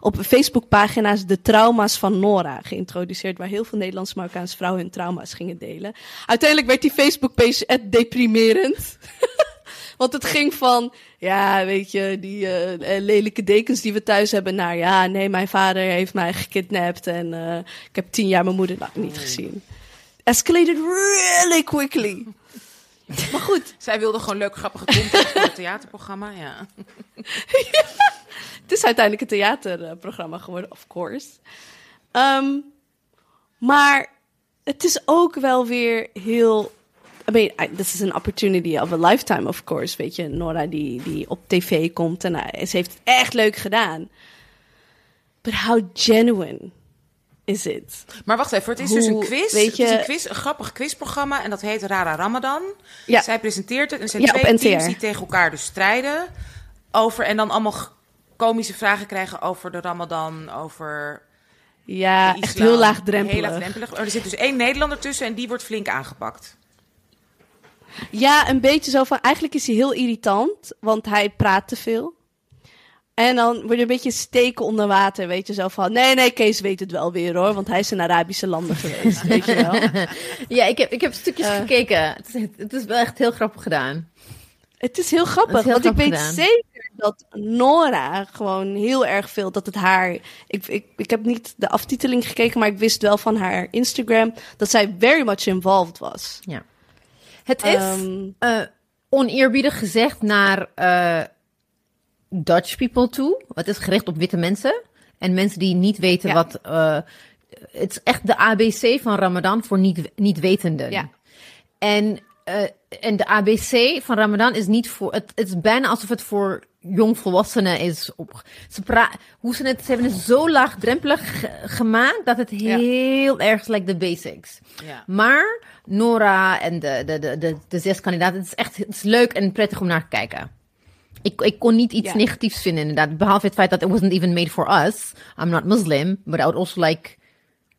op Facebookpagina's de trauma's van Nora geïntroduceerd, waar heel veel Nederlandse Marokkaanse vrouwen hun trauma's gingen delen. Uiteindelijk werd die Facebookpage deprimerend. Want het ging van, ja, weet je, die uh, lelijke dekens die we thuis hebben, naar, ja, nee, mijn vader heeft mij gekidnapt en uh, ik heb tien jaar mijn moeder niet gezien. Escalated really quickly. Maar goed. Zij wilde gewoon leuk grappige content voor het theaterprogramma, ja. Het is uiteindelijk een theaterprogramma geworden, of course. Ehm, maar het is ook wel weer heel. I mean, this is an opportunity of a lifetime, of course. Weet je, Nora die, die op tv komt en uh, ze heeft het echt leuk gedaan. But how genuine is it? Maar wacht even, het is dus een quiz. Weet je, het is een quiz, een grappig quizprogramma en dat heet Rara Ramadan. Ja. Zij presenteert het en zijn ja, twee teams die tegen elkaar dus strijden over en dan allemaal komische vragen krijgen over de Ramadan, over ja, echt heel laagdrempelig. Heel laagdrempelig. Er zit dus één Nederlander tussen en die wordt flink aangepakt. Ja, een beetje zo van. Eigenlijk is hij heel irritant, want hij praat te veel. En dan word je een beetje steken onder water, weet je zo van. Nee, nee, Kees weet het wel weer hoor, want hij is in Arabische landen geweest, weet je wel. Ja, ik heb, ik heb stukjes uh, gekeken. Het is, het is wel echt heel grappig gedaan. Het is heel grappig, want ik weet zeker dat Nora gewoon heel erg veel dat het haar. Ik, ik, ik heb niet de aftiteling gekeken, maar ik wist wel van haar Instagram dat zij very much involved was. Ja. Het is um, uh, oneerbiedig gezegd naar uh, Dutch people toe. Het is gericht op witte mensen en mensen die niet weten ja. wat. Uh, het is echt de ABC van Ramadan voor niet, niet wetenden. Ja. En uh, en de ABC van Ramadan is niet voor. Het, het is bijna alsof het voor jongvolwassenen is. Op, ze hoe ze het, ze hebben het zo laagdrempelig gemaakt dat het heel ja. erg lijkt de basics. Ja. Maar Nora en de, de, de, de, de zes kandidaten, het is echt het is leuk en prettig om naar te kijken. Ik, ik kon niet iets negatiefs vinden inderdaad. Behalve het feit dat it wasn't even made for us. I'm not Muslim, but I would also like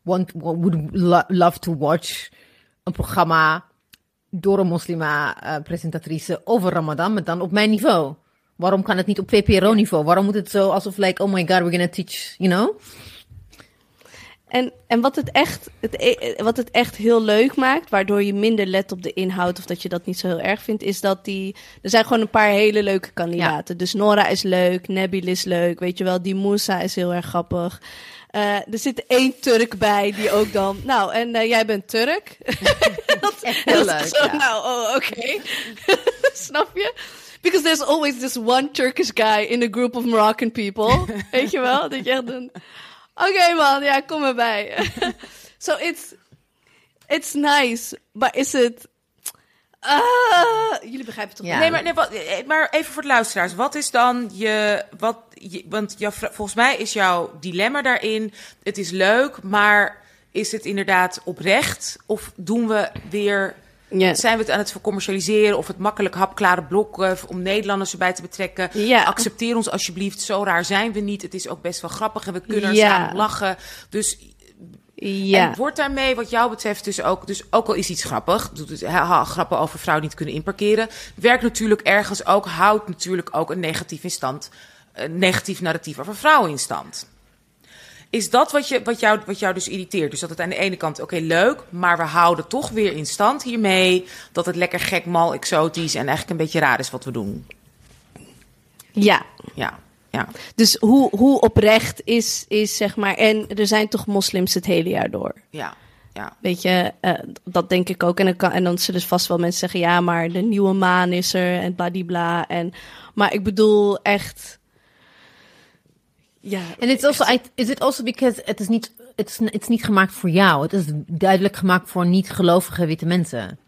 want would lo love to watch een programma door een moslima uh, presentatrice over Ramadan, maar dan op mijn niveau. Waarom kan het niet op VPRO-niveau? Waarom moet het zo alsof, like, oh my god, we're gonna teach, you know? En, en wat, het echt, het, e, wat het echt heel leuk maakt, waardoor je minder let op de inhoud of dat je dat niet zo heel erg vindt, is dat die. Er zijn gewoon een paar hele leuke kandidaten. Dus Nora is leuk, Nabil is leuk, weet je wel, die Moussa is heel erg grappig. Uh, er zit één Turk bij die ook dan. Nou, en uh, jij bent Turk. dat, is heel leuk. Zo, ja. Nou, oh, oké. Okay. Snap je? Because there's always this one Turkish guy in a group of Moroccan people. Weet je wel? Dat je echt een. Oké, okay, man, ja, kom erbij. so it's. It's nice, maar is het. Uh, jullie begrijpen toch? Ja. Nee, maar, nee, wat, eh, maar even voor de luisteraars. Wat is dan je. Wat, je, want volgens mij is jouw dilemma daarin. Het is leuk, maar is het inderdaad oprecht? Of doen we weer. Yeah. Zijn we het aan het vercommercialiseren of het makkelijk hapklare blok om Nederlanders erbij te betrekken? Accepteer ons alsjeblieft, zo raar zijn we niet. Het is ook best wel grappig en we kunnen er samen lachen. Dus ja. En wordt daarmee, wat jou betreft, dus ook, dus ook al is iets grappig, doet het, ha, grappen over vrouwen niet kunnen inparkeren, werkt natuurlijk ergens ook, houdt natuurlijk ook een negatief in stand, een negatief narratief over vrouwen in stand. Is dat wat, je, wat, jou, wat jou dus irriteert? Dus dat het aan de ene kant, oké, okay, leuk, maar we houden toch weer in stand hiermee dat het lekker gek, mal, exotisch en eigenlijk een beetje raar is wat we doen. Ja. Ja. Ja. Dus hoe, hoe oprecht is, is, zeg maar. En er zijn toch moslims het hele jaar door. Ja. Ja. Weet je, uh, dat denk ik ook. En dan, kan, en dan zullen vast wel mensen zeggen: ja, maar de nieuwe maan is er en bladibla. En, maar ik bedoel echt. Ja. En it's also, is it also because het is niet, het is, het is niet gemaakt voor jou. Het is duidelijk gemaakt voor niet-gelovige witte mensen.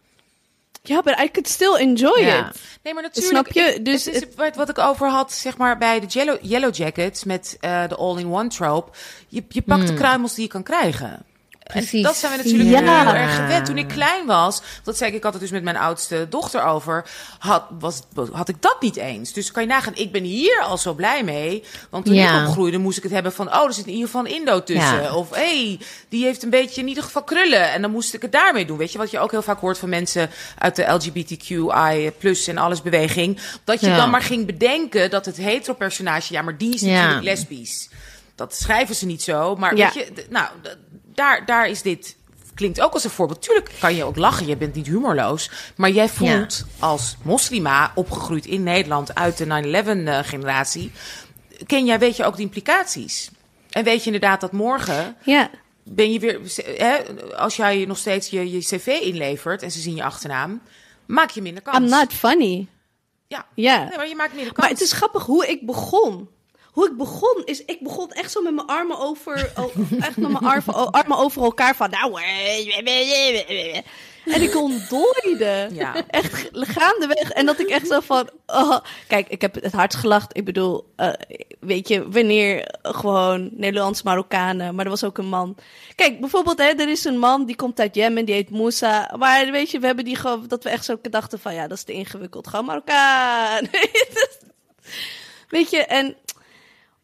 Ja, but I could still enjoy ja. it. Nee, maar natuurlijk. Snap je? Dus het is het, wat ik over had, zeg maar, bij de Yellow, yellow Jackets met uh, de all-in-one trope. Je, je pakt mm. de kruimels die je kan krijgen. Precies. dat zijn we natuurlijk ja. heel erg gewend. Toen ik klein was, dat zei ik, ik had het dus met mijn oudste dochter over, had, was, had ik dat niet eens. Dus kan je nagaan, ik ben hier al zo blij mee. Want toen ja. ik opgroeide, moest ik het hebben van, oh, er zit in ieder geval een Indo tussen. Ja. Of, hé, hey, die heeft een beetje in ieder geval krullen. En dan moest ik het daarmee doen. Weet je, wat je ook heel vaak hoort van mensen uit de LGBTQI plus en alles beweging. Dat je dan maar ging bedenken dat het hetero personage, ja, maar die is natuurlijk lesbisch. Dat schrijven ze niet zo. Maar weet je, nou, daar, daar is dit klinkt ook als een voorbeeld. Tuurlijk kan je ook lachen, je bent niet humorloos. Maar jij voelt als moslima, opgegroeid in Nederland uit de 9-11-generatie... Eh, ken jij, weet je ook de implicaties. En weet je inderdaad dat morgen... Ja. Ben je weer, hè, als jij nog steeds je, je cv inlevert en ze zien je achternaam, maak je minder kans. I'm not funny. Ja. Ja. Nee, maar je maakt minder kans. Maar het is grappig hoe ik begon. Hoe ik begon is, ik begon echt zo met mijn armen over, echt met mijn armen, armen over elkaar van, nou, eh, en ik ontdooide. Ja. Echt gaandeweg. En dat ik echt zo van, oh. kijk, ik heb het hard gelacht. Ik bedoel, eh, weet je, wanneer gewoon Nederlands Marokkanen, maar er was ook een man. Kijk, bijvoorbeeld, hè, er is een man die komt uit Jemen, die heet Moussa. Maar weet je, we hebben die gewoon, dat we echt zo dachten van, ja, dat is te ingewikkeld. Gewoon Marokkaan. Weet je, en.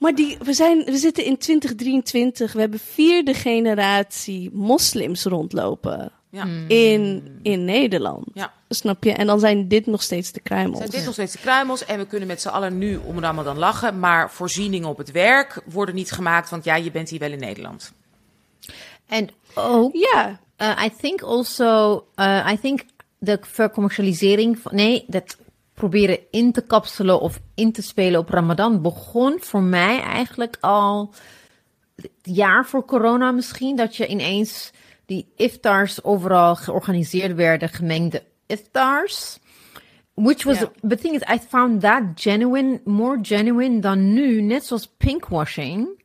Maar die, we, zijn, we zitten in 2023. We hebben vierde generatie moslims rondlopen. Ja. In, in Nederland. Ja. Snap je? En dan zijn dit nog steeds de kruimels. Zijn dit nog steeds de kruimels en we kunnen met z'n allen nu om Ramadan lachen, maar voorzieningen op het werk worden niet gemaakt, want ja, je bent hier wel in Nederland. En ook, Ja. uh, I think also, uh, I think de vercommercialisering van, nee, dat proberen in te kapselen of in te spelen op Ramadan begon voor mij eigenlijk al het jaar voor corona misschien, dat je ineens die iftars overal georganiseerd werden, gemengde iftars. Which was, Ja. the thing is, I found that genuine, more genuine dan nu, net zoals pinkwashing.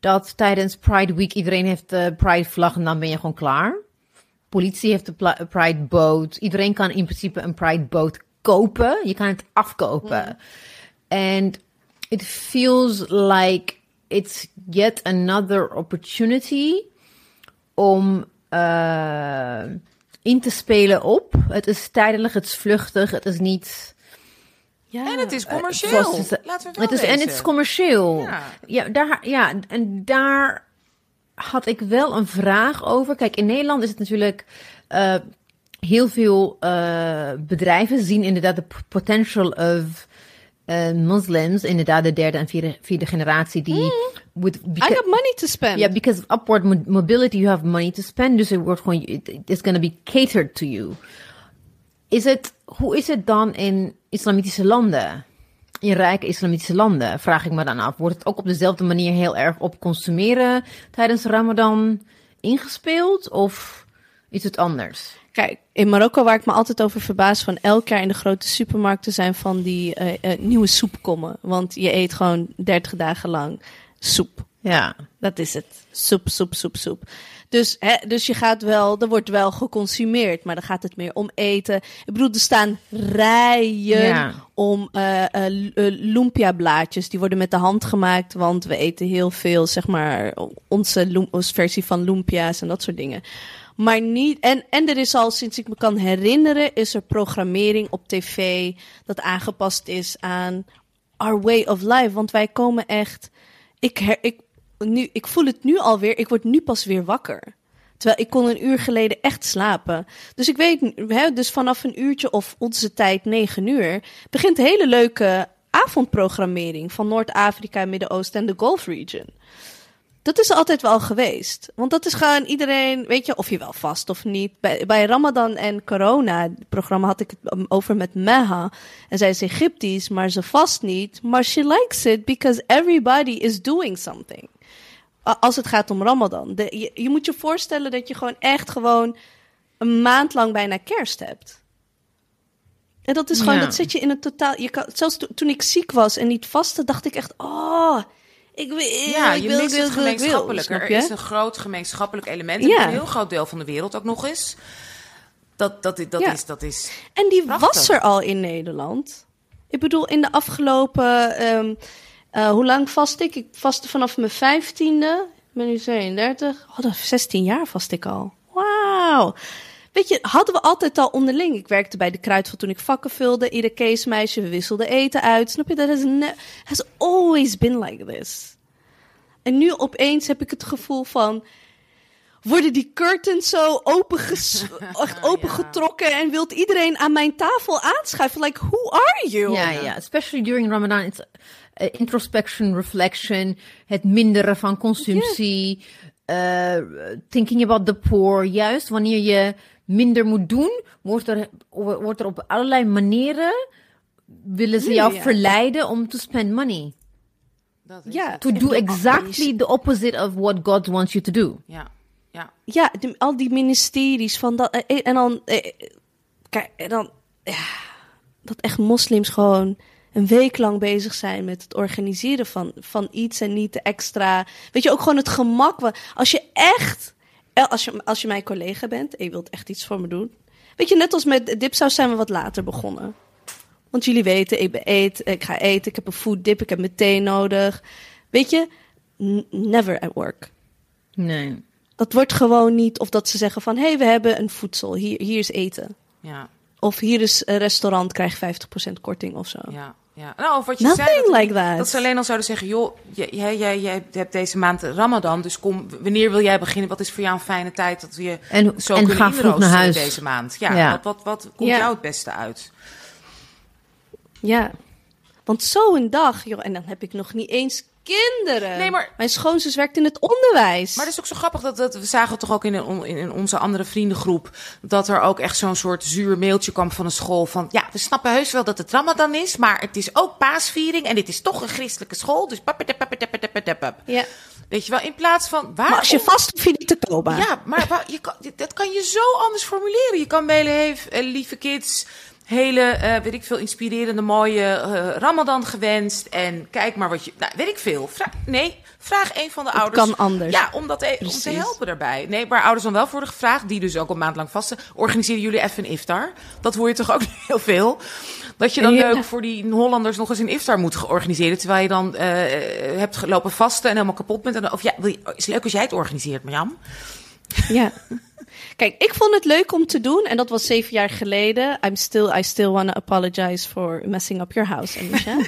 Dat tijdens Pride Week iedereen heeft de Pride vlag en dan ben je gewoon klaar. Politie heeft de Pride boot. Iedereen kan in principe een Pride boot kopen. Je kan het afkopen. And it feels like it's yet another opportunity om eh, in te spelen op. Het is tijdelijk, het is vluchtig, het is niet. ja. En het is commercieel. zoals het- Laten we wel het is, en het is commercieel. Ja. Ja, daar, ja, en daar had ik wel een vraag over. Kijk, in Nederland is het natuurlijk. eh, heel veel eh, bedrijven zien inderdaad de potential of eh, moslims, inderdaad de derde en vierde, vierde generatie, die. With, I got money to spend. ja, because of upward mo- mobility, you have money to spend. Dus het wordt gewoon, it- it's going to be catered to you. Is het, hoe is het dan in islamitische landen? In rijke islamitische landen, vraag ik me dan af. Wordt het ook op dezelfde manier heel erg op consumeren tijdens Ramadan ingespeeld? Of is het anders? Kijk, in Marokko waar ik me altijd over verbaas van elk jaar in de grote supermarkten zijn van die eh, eh, nieuwe soepkommen. Want je eet gewoon 30 dagen lang soep. Ja. Dat is het. Soep, soep, soep, soep. Dus, hè, dus je gaat wel, er wordt wel geconsumeerd, maar dan gaat het meer om eten. Ik bedoel, er staan rijen Ja. om eh eh, eh, lumpia-blaadjes. Die worden met de hand gemaakt, want we eten heel veel, zeg maar, onze versie van lumpia's en dat soort dingen. Maar niet, en, en er is al sinds ik me kan herinneren, is er programmering op tv dat aangepast is aan our way of life. Want wij komen echt, ik, her, ik, nu, ik voel het nu alweer, ik word nu pas weer wakker. Terwijl ik kon een uur geleden echt slapen. Dus ik weet, hè, dus vanaf een uurtje of onze tijd, negen uur, begint hele leuke avondprogrammering van Noord-Afrika, Midden-Oosten en de Gulf region. Dat is altijd wel geweest. Want dat is gewoon iedereen, weet je, of je wel vast of niet. Bij, bij Ramadan en corona, het programma had ik het over met Meha. En zij is Egyptisch, maar ze vast niet. Maar she likes it because everybody is doing something. Als het gaat om Ramadan. De, je, je moet je voorstellen dat je gewoon echt gewoon een maand lang bijna kerst hebt. En dat is gewoon, Ja. dat zet je in een totaal. Je kan, zelfs to- toen ik ziek was en niet vastte, dacht ik echt, oh, ik Ja, ik je wil, mist wil, het ik wil, Er is een groot gemeenschappelijk element Ja. een heel groot deel van de wereld ook nog eens. Dat, dat, dat, Ja. is, dat is... En die Prachtig. was er al in Nederland. Ik bedoel, in de afgelopen. ehm, eh, hoe lang vast ik? Ik vastte vanaf mijn vijftiende. Ik ben nu 32. Oh, dat is 16 jaar vast ik al. Wauw. Weet je, hadden we altijd al onderling. Ik werkte bij de Kruidvat toen ik vakken vulde. Ieder keesmeisje, we wisselden eten uit. Snap je? Dat has, has always been like this. En nu opeens heb ik het gevoel van worden die curtains zo open echt opengetrokken en wilt iedereen aan mijn tafel aanschuiven? Like, who are you? Ja, ja. Especially during Ramadan. It's uh, introspection, reflection, het minderen van consumptie, uh, thinking about the poor. Juist wanneer je minder moet doen, wordt er, wordt er op allerlei manieren willen ze jou Ja. verleiden om to spend money. Dat is Ja. To do exactly the opposite of what God wants you to do. Ja, ja. Ja, de- al die ministeries van dat. eh, En dan. eh, Kijk, dan. ja, dat echt moslims gewoon een week lang bezig zijn met het organiseren van, van iets en niet de extra. Weet je, ook gewoon het gemak. Als je echt, eh, als je, als je mijn collega bent en je wilt echt iets voor me doen. Weet je, net als met dipsaus zijn we wat later begonnen. Want jullie weten, ik eet, ik ga eten, ik heb een food dip, ik heb mijn thee nodig. Weet je, never at work. Nee. Dat wordt gewoon niet, of dat ze zeggen van, hé, hey, we hebben een voedsel, hier, hier is eten. Ja, Of hier is een restaurant, krijg 50% korting of zo. ja, ja. Nou, of wat je Nothing zei, dat, like that. dat ze alleen al zouden zeggen, joh, jij, jij, jij, hebt deze maand Ramadan, dus kom, wanneer wil jij beginnen? Wat is voor jou een fijne tijd dat we je En, zo en kunnen vroeg naar huis. deze maand? Ja, Ja. Wat, wat, wat komt Ja. jou het beste uit? Ja, want zo'n dag, joh, en dan heb ik nog niet eens kinderen. Nee, maar- Mijn schoonzus werkt in het onderwijs. Maar het is ook zo grappig dat, dat we zagen toch ook in, een, in, onze andere vriendengroep dat er ook echt zo'n soort zuur mailtje kwam van een school van ja, we snappen heus wel dat het Ramadan is, maar het is ook paasviering en dit is toch een christelijke school, dus pappadappadappadappadappadap. Ja. Weet je wel, in plaats van waar Maar als je vast hoef je te. Ja, maar je kan, dat kan je zo anders formuleren. Je kan mailen, hey, lieve kids, hele, eh, weet ik veel, inspirerende, mooie eh, Ramadan gewenst. En kijk maar wat je, nou, weet ik veel. Vra- nee, vraag een van de Het ouders. kan anders. Ja, om, dat e- om te helpen daarbij. Nee, waar ouders dan wel voor worden gevraagd, die dus ook een maand lang vasten. Organiseren jullie even een iftar? Dat hoor je toch ook heel veel? Dat je dan Ja. leuk voor die Hollanders nog eens een iftar moet organiseren. Terwijl je dan eh, hebt gelopen vasten en helemaal kapot bent. En of ja, wil je, is leuk als jij het organiseert, Marjam. Ja. Kijk, ik vond het leuk om te doen en dat was zeven jaar geleden. I'm still, I still want to apologize for messing up your house, Anisha.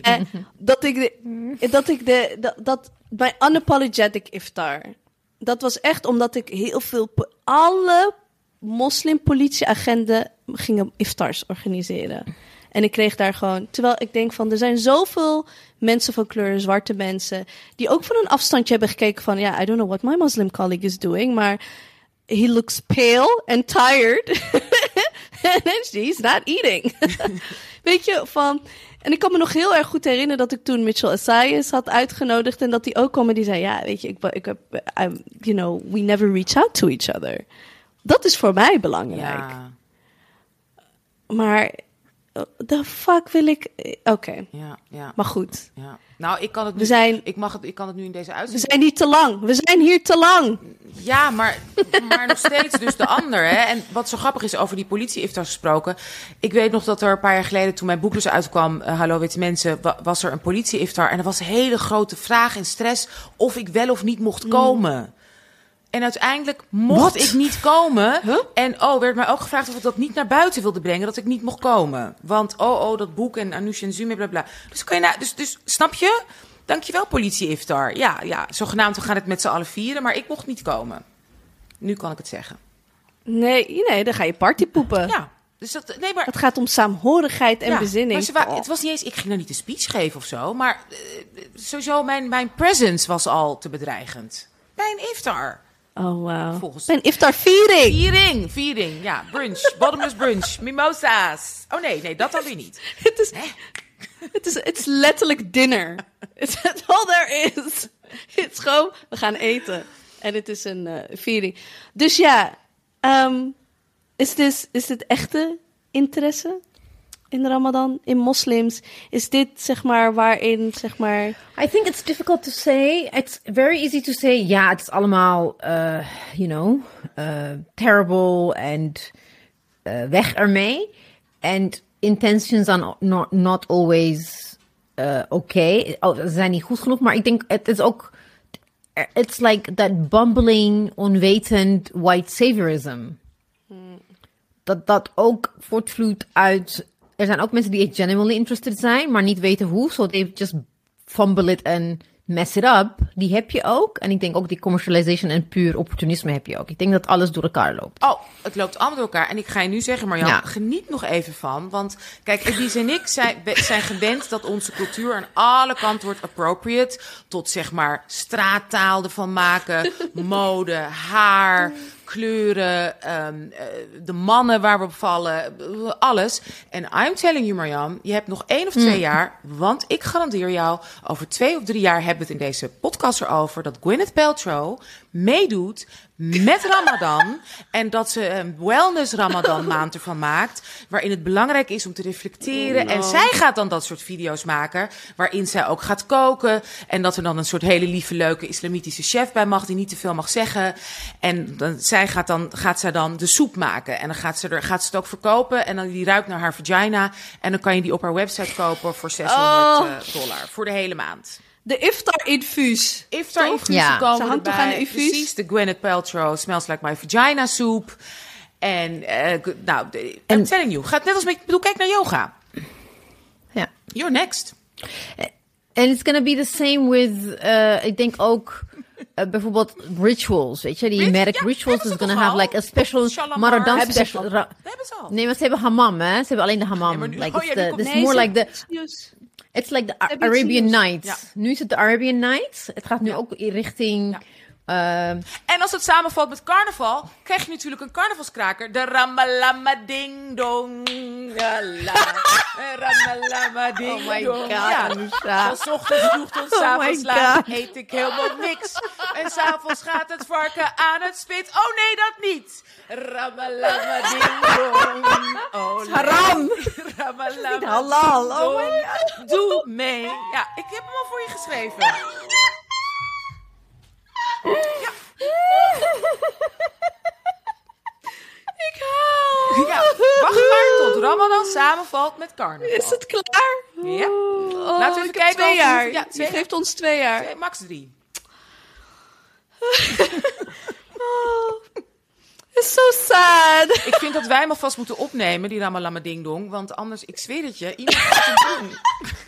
Eh, dat ik de, dat ik de, dat, dat mijn unapologetic iftar. Dat was echt omdat ik heel veel, alle moslimpolitieagenten gingen iftars organiseren. En ik kreeg daar gewoon, terwijl ik denk van, er zijn zoveel mensen van kleur, zwarte mensen, die ook van een afstandje hebben gekeken van, ja, I don't know what my Muslim colleague is doing, maar he looks pale and tired. and she's not eating. Weet je, van... En ik kan me nog heel erg goed herinneren dat ik toen Mitchell Assayas had uitgenodigd. En dat hij ook kwam en die zei, ja, weet je, ik, ik heb, I'm, you know, we never reach out to each other. Dat is voor mij belangrijk. Ja, Maar, the fuck wil ik... Oké, ja, ja, maar goed. ja. Nou, ik kan het nu, We zijn, ik mag het, ik kan het nu in deze we uitzending. zijn niet te lang. We zijn hier te lang. Ja, maar, maar nog steeds dus de ander. Hè? En wat zo grappig is over die politie-iftars gesproken. Ik weet nog dat er een paar jaar geleden, toen mijn boek dus uitkwam, eh, Hallo Witte Mensen, wa- was er een politie-iftar. En er was een hele grote vraag en stress of ik wel of niet mocht komen. En uiteindelijk mocht ik niet komen. Huh? En oh, werd mij ook gevraagd of ik dat niet naar buiten wilde brengen. Dat ik niet mocht komen. Want oh, oh, dat boek en Anoush en Zume, bla bla. Dus kan je nou, dus, dus snap je? Dankjewel, politie Iftar. Ja, ja, zogenaamd we gaan het met z'n allen vieren, maar ik mocht niet komen. Nu kan ik het zeggen. Nee, nee, dan ga je partypoepen. Ja, dus dat, nee, maar... Het gaat om saamhorigheid en ja, bezinning. maar ze wa- Oh. het was niet eens, ik ging nou niet een speech geven of zo, maar eh, sowieso mijn, mijn presence was al te bedreigend. Bij een iftar. Oh, wow. Volgens- Een iftar-viering. Viering, viering, ja, brunch, bottomless brunch, mimosa's. Oh nee, nee, dat dan weer niet. Het is, het is, het is letterlijk dinner. It's all there is. Het is gewoon, we gaan eten. En het is een eh, viering. Dus ja, ehm, is, dit, is dit echte interesse in Ramadan, in moslims? Is dit zeg maar waarin, zeg maar... I think it's difficult to say. It's very easy to say, ja, het is allemaal, uh, you know, uh, terrible and uh, weg ermee. And intentions are not, not always uh, okay. Oh, ze zijn niet goed genoeg, maar ik denk, het is ook, it's like that bumbling, onwetend white saviorism. Dat dat ook voortvloeit uit, er zijn ook mensen die genuinely interested zijn, maar niet weten hoe, so they just fumble it and mess it up, die heb je ook. En ik denk ook die commercialization en puur opportunisme heb je ook. Ik denk dat alles door elkaar loopt. Oh, het loopt allemaal door elkaar. En ik ga je nu zeggen, Marjan, Ja. geniet nog even van. Want kijk, Elise en ik zijn, zijn gewend dat onze cultuur aan alle kanten wordt appropriate. Tot zeg maar straattaal ervan maken, mode, haar, kleuren, ehm, eh, de mannen waar we op vallen, alles. En I'm telling you, Marjan, je hebt nog één of twee jaar. Want ik garandeer jou, over twee of drie jaar hebben we het in deze podcast erover. Dat Gwyneth Paltrow meedoet met Ramadan. en dat ze een wellness Ramadan maand ervan maakt. Waarin het belangrijk is om te reflecteren. En zij gaat dan dat soort video's maken. Waarin zij ook gaat koken. En dat er dan een soort hele lieve, leuke islamitische chef bij mag. Die niet te veel mag zeggen. En dan, zij gaat, dan, gaat zij dan de soep maken. En dan gaat ze, er, gaat ze het ook verkopen. En dan die ruikt naar haar vagina. En dan kan je die op haar website kopen voor 600 Oh. eh, dollar. Voor de hele maand. De iftar-infuus. Iftar infusen Ja. komen Ze hangt toch aan de infuus? Precies, de Gwyneth Paltrow Smells Like My Vagina soep. En, eh, g- nou, I'm telling you. Gaat net als met, ik bedoel, kijk naar yoga. Ja. You're next. And it's gonna be the same with, uh, ik denk ook uh, bijvoorbeeld rituals, weet je, die Rit- medic ja, rituals is gonna have al? like a special ze special. ze al. nee, maar ze hebben hammam, hè? Ze hebben alleen de hammam. Nee, maar nu- like oh it's ja, the, die komt- this is Nee, more ze- like the. It's like the Arabian? Nights. Ja. Nu is het de Arabian Nights. Het gaat nu Ja. ook in richting. Ehm, En als het samenvalt met carnaval, krijg je natuurlijk een carnavalskraker. De ramalama ding dong. Ramalama ding Oh my. God, Ja. Van ochtends vroeg tot Oh s'avonds my laat God. eet ik helemaal niks. En s'avonds gaat het varken aan het spit. Oh nee, dat niet. Ramalama ding dong. Oh, haram. Ramalama halal. Oh my dong. Doe mee. Ja, ik heb hem al voor je geschreven. Ik hou. Ja, wacht maar tot Ramadan samenvalt met carnaval. Is het klaar? Ja. Oh, Laten we even kijken Twee jaar. ja, Je geeft ons twee jaar. Twee, Max drie. Oh, it's so sad. Ik vind dat wij hem alvast moeten opnemen, die Ramalama Ding Dong. Want anders, ik zweer het je, iemand gaat het doen.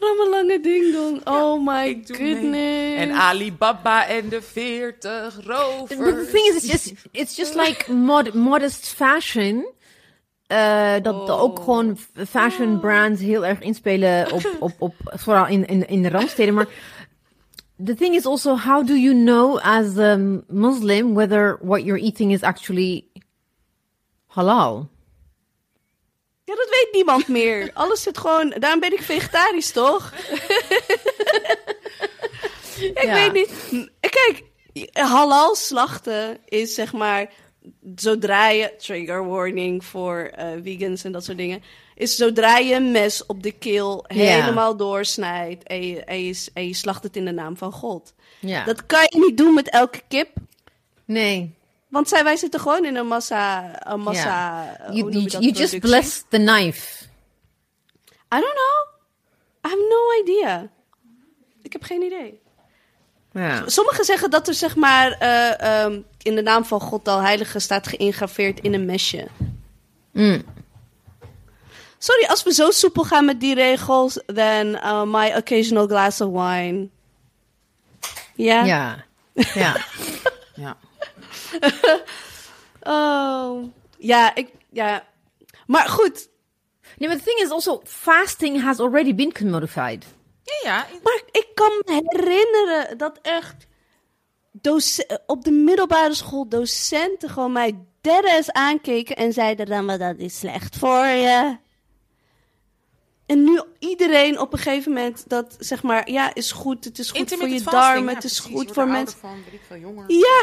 Rammelange ding dong. Oh my goodness. En Alibaba en de veertig But rovers. the thing is, it's just, it's just like mod, modest fashion. Eh, dat Oh. ook gewoon fashion brands heel erg inspelen op, op, op vooral in, in, in de randsteden. Maar the thing is also, how do you know as a Muslim whether what you're eating is actually halal? Ja, dat weet niemand meer. Alles zit gewoon... Daarom ben ik vegetarisch, toch? ik Ja. weet niet. Kijk, halal slachten is zeg maar... Zodra je... Trigger warning voor eh, vegans en dat soort dingen. Is zodra je een mes op de keel Ja. helemaal doorsnijdt... En je, en, je, en je slacht het in de naam van God. Ja. Dat kan je niet doen met elke kip. nee. Want zij, wij zitten gewoon in een massa... Een massa You, just bless the knife. I don't know. I have no idea. Ik heb geen idee. Ja. Sommigen zeggen dat er zeg maar eh, ehm, in de naam van God al heilige staat geïngraveerd in een mesje. Mm. Sorry, als we zo soepel gaan met die regels, then uh, my occasional glass of wine. Ja? Ja. Ja. Ja. Oh. Ja, ik, ja. Maar goed. Nee, but the thing is also, fasting has already been commodified. Ja, ja. Maar ik kan me herinneren dat echt op de middelbare school docenten gewoon mij deadass aankeken en zeiden dan, maar dat is slecht voor je. En nu iedereen op een gegeven moment dat zeg maar, ja, is goed, het is goed voor je darmen, ja, het is precies. goed voor mensen. van, ik veel, jonger. Ja,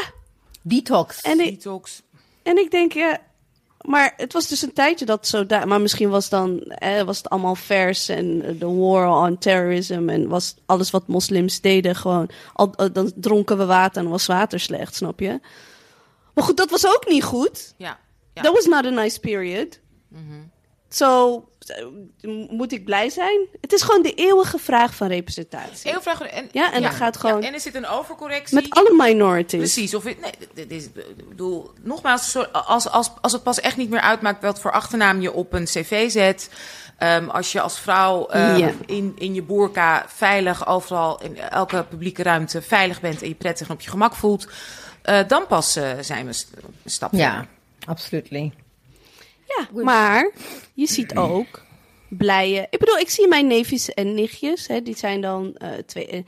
Detox. en ik, Detox. en ik denk, ja, maar het was dus een tijdje dat zo daar, maar misschien was dan, eh, was het allemaal vers en eh, de war on terrorism en was alles wat moslims deden gewoon, al, al- dan dronken we water en was water slecht, snap je? Maar goed, dat was ook niet goed. Ja. ja. That was not a nice period. So, eh, moet ik blij zijn? Het is gewoon de eeuwige vraag van representatie. Heel vraag. En, Ja, en dat gaat gewoon- en er zit een overcorrectie. Met alle minorities. Precies. Of het, nee, dit is, ik bedoel, nogmaals, als, als, als het pas echt niet meer uitmaakt wat voor achternaam je op een cv zet. ehm, als je als vrouw ehm, Ja. in, in je boerka veilig overal in elke publieke ruimte veilig bent en je prettig en op je gemak voelt, eh, dan pas eh, zijn we st- een stap Ja, verder. Ja, maar je ziet ook blije... Ik bedoel, ik zie mijn neefjes en nichtjes. Hè, die zijn dan eh, twee... eh,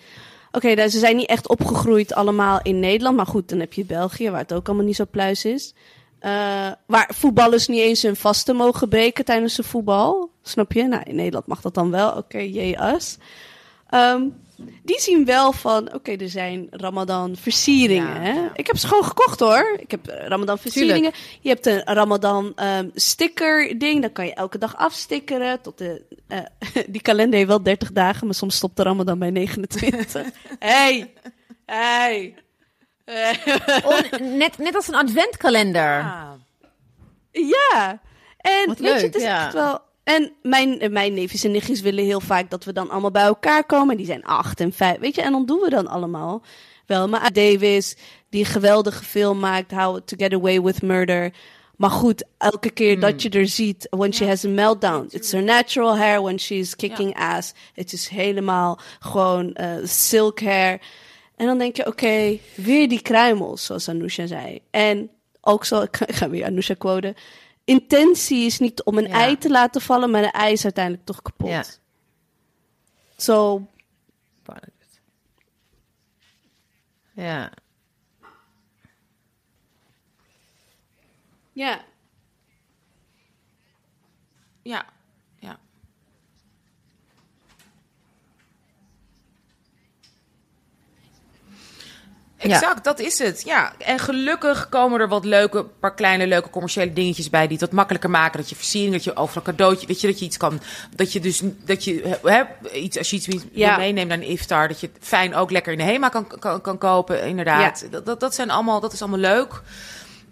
Oké, ze zijn niet echt opgegroeid allemaal in Nederland. Maar goed, dan heb je België, waar het ook allemaal niet zo pluis is. Eh, waar voetballers niet eens hun vasten mogen breken tijdens de voetbal. Snap je? Nou, in Nederland mag dat dan wel. Oké, jee, us. Ehm, die zien wel van, oké, er zijn Ramadan versieringen. Ja, hè? ja. Ik heb ze gewoon gekocht hoor. Ik heb eh, Ramadan versieringen. Je hebt een Ramadan ehm, sticker ding, dan kan je elke dag afstickeren. Tot de, eh, die kalender heeft wel 30 dagen, maar soms stopt de Ramadan bij 29. hey, hey. Net, net als een adventkalender. Ja, en Wat weet je, het is ja. echt wel... En mijn, eh, mijn neefjes en nichtjes willen heel vaak dat we dan allemaal bij elkaar komen. Die zijn acht en vijf, weet je. En dan doen we dan allemaal wel. Maar Davis, die een geweldige film maakt, How to Get Away with Murder. Maar goed, elke keer Hmm. dat je er ziet, when she has a meltdown. It's her natural hair when she's kicking ass. Het is helemaal gewoon eh, silk hair. En dan denk je, oké, weer die kruimels, zoals Anousha zei. En ook zo, ik ga, ik ga weer Anousha quoten. Intentie is niet om een Ja. ei te laten vallen, maar de ei is uiteindelijk toch kapot. Ja. Zo, ja. Ja, ja. Exact, dat is het. Ja, en gelukkig komen er wat leuke, paar kleine leuke commerciële dingetjes bij die het wat makkelijker maken. Dat je versiering, dat je overal een cadeautje, weet je, dat je iets kan, dat je dus, dat je, hè, iets, als je iets Ja. meeneemt naar een iftar, dat je het fijn ook lekker in de HEMA kan, kan, kan kopen, inderdaad. Dat, dat, dat zijn allemaal, dat is allemaal leuk.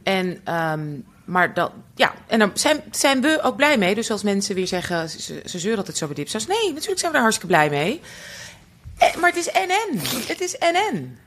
En, ehm, maar dat, ja, en dan zijn, zijn we ook blij mee. Dus als mensen weer zeggen, ze, ze zeuren altijd zo bij dipsaus. Nee, natuurlijk zijn we daar hartstikke blij mee. Eh, Maar het is NN. Het is NN.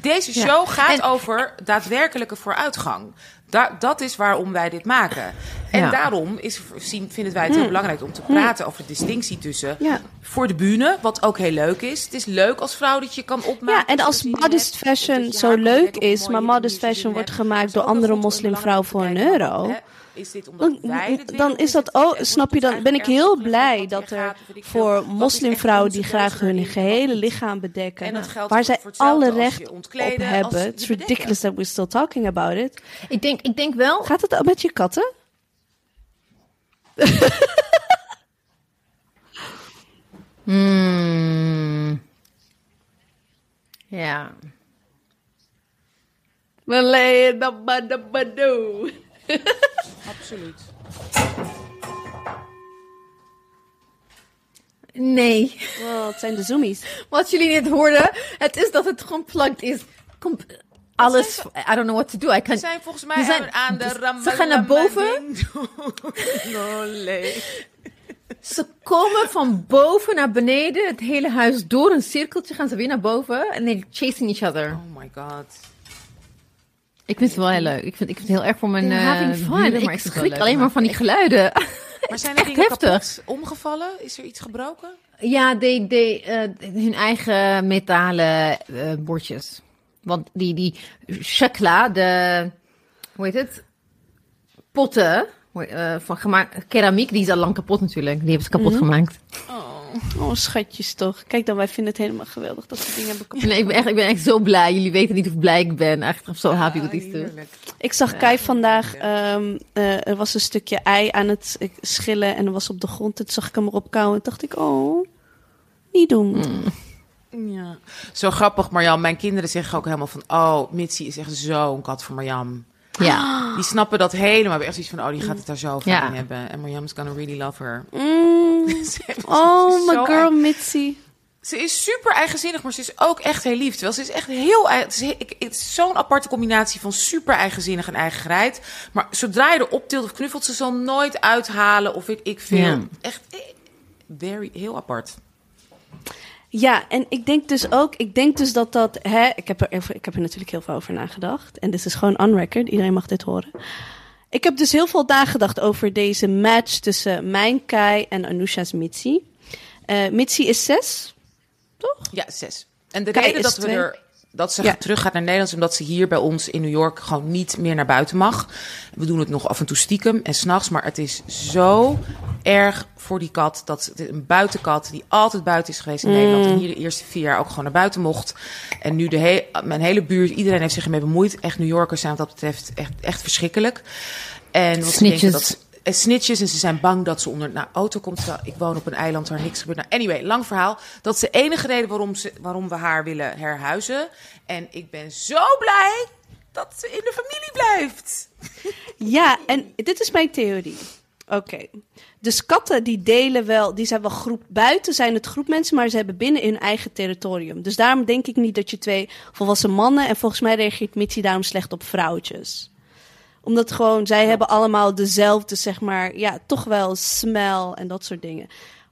Deze Ja. show gaat En- over daadwerkelijke vooruitgang. Da dat is waarom wij dit maken. En Ja. daarom is, zien, vinden wij het heel belangrijk om te praten over de distinctie tussen Ja. voor de bühne, wat ook heel leuk is. Het is leuk als vrouw dat je kan opmaken. Ja, en je als modest fashion zo leuk is, maar modest versiering fashion wordt gemaakt is door andere moslimvrouwen voor een euro. hè, Is dit omdat Dan, wij dit willen, dan is dat ook, wordt snap je, dan ben ik heel blij dat er voor is echt moslimvrouwen die graag hun gehele lichaam bedekken, En dat geldt waar zij alle recht op hebben. It's bedekken. ridiculous that we're still talking about it. Ik denk, ik denk wel. Gaat het ook met je katten? Hmm. Ja. Absoluut. Nee. Oh, het zijn de zoomies. Wat jullie net hoorden, het is dat het gewoon plugged is. Kom, alles, I don't know what to do. I can, zijn volgens mij zijn- aan de ze ram- gaan naar boven. Ze komen van boven naar beneden, het hele huis door een cirkeltje gaan ze weer naar boven en they're chasing each other. Oh my god. Ik vind het wel heel leuk. Ik vind, ik vind het heel erg voor mijn uh, having fun. buren, maar Ik schrik alleen maar van die geluiden. Maar zijn er Echt dingen heftig. kapot omgevallen? Is er iets gebroken? Ja, die, die, eh, hun eigen metalen eh, bordjes. Want die, die shakla, de, hoe heet het? Potten van gemaakt, keramiek, die is al lang kapot natuurlijk. Die hebben ze kapot gemaakt. Oh, schatjes toch. Kijk dan, wij vinden het helemaal geweldig dat we dingen hebben kapot. Nee, ik ben echt, ik ben echt zo blij. Jullie weten niet hoe blij ik ben. Echt, I'm so happy with. Ik zag Kai vandaag, ehm, eh, er was een stukje ei aan het eh, schillen en er was op de grond. Toen zag ik hem erop kauwen en dacht ik, oh, niet doen. Ja. Zo grappig, Marjam. Mijn kinderen zeggen ook helemaal van... Oh, Mitzi is echt zo'n kat voor Marjam. Ja. Die snappen dat helemaal. Hebben echt zoiets van... Oh, die gaat het daar zo van Ja. hebben. En Marjam is gonna really love her. Mm. Oh, my girl Mitzi. Ze is super eigenzinnig, maar ze is ook echt heel lief. Terwijl ze is echt heel... Het is, he- ik- het is zo'n aparte combinatie van super eigenzinnig en eigenheid. Maar zodra je erop tilt of knuffelt, ze zal nooit uithalen of weet ik veel. Ja. Echt very, heel apart. Ja, en ik denk dus ook, ik denk dus dat dat, hè, ik heb er, ik heb er natuurlijk heel veel over nagedacht. En dit is gewoon on record, iedereen mag dit horen. Ik heb dus heel veel nagedacht over deze match tussen mijn Kai en Anousha's Mitzi. Eh Mitzi is zes, toch? Ja, zes. En de Kai reden dat we er dat ze Ja. terug gaat naar Nederland, omdat ze hier bij ons in New York gewoon niet meer naar buiten mag. We doen het nog af en toe stiekem en s'nachts, maar het is zo erg voor die kat. Dat een buitenkat die altijd buiten is geweest in Nederland. En hier de eerste vier jaar ook gewoon naar buiten mocht. En nu de he mijn hele buurt, iedereen heeft zich ermee bemoeid. Echt New Yorkers zijn wat dat betreft echt, echt verschrikkelijk. En wat ze denken Snitches. dat ze- eh, snitches en ze zijn bang dat ze onder een auto komt. Ik woon op een eiland waar niks gebeurt. Nou, anyway, lang verhaal. Dat is de enige reden waarom, ze, waarom we haar willen herhuizen. En ik ben zo blij dat ze in de familie blijft. Ja, en dit is mijn theorie. Oké. Dus katten die delen wel, die zijn wel groep. Buiten zijn het groep mensen, maar ze hebben binnen hun eigen territorium. Dus daarom denk ik niet dat je twee volwassen mannen. En volgens mij reageert Mitzi daarom slecht op vrouwtjes. Omdat gewoon, zij hebben allemaal dezelfde, zeg maar, ja, toch wel smell en dat soort dingen.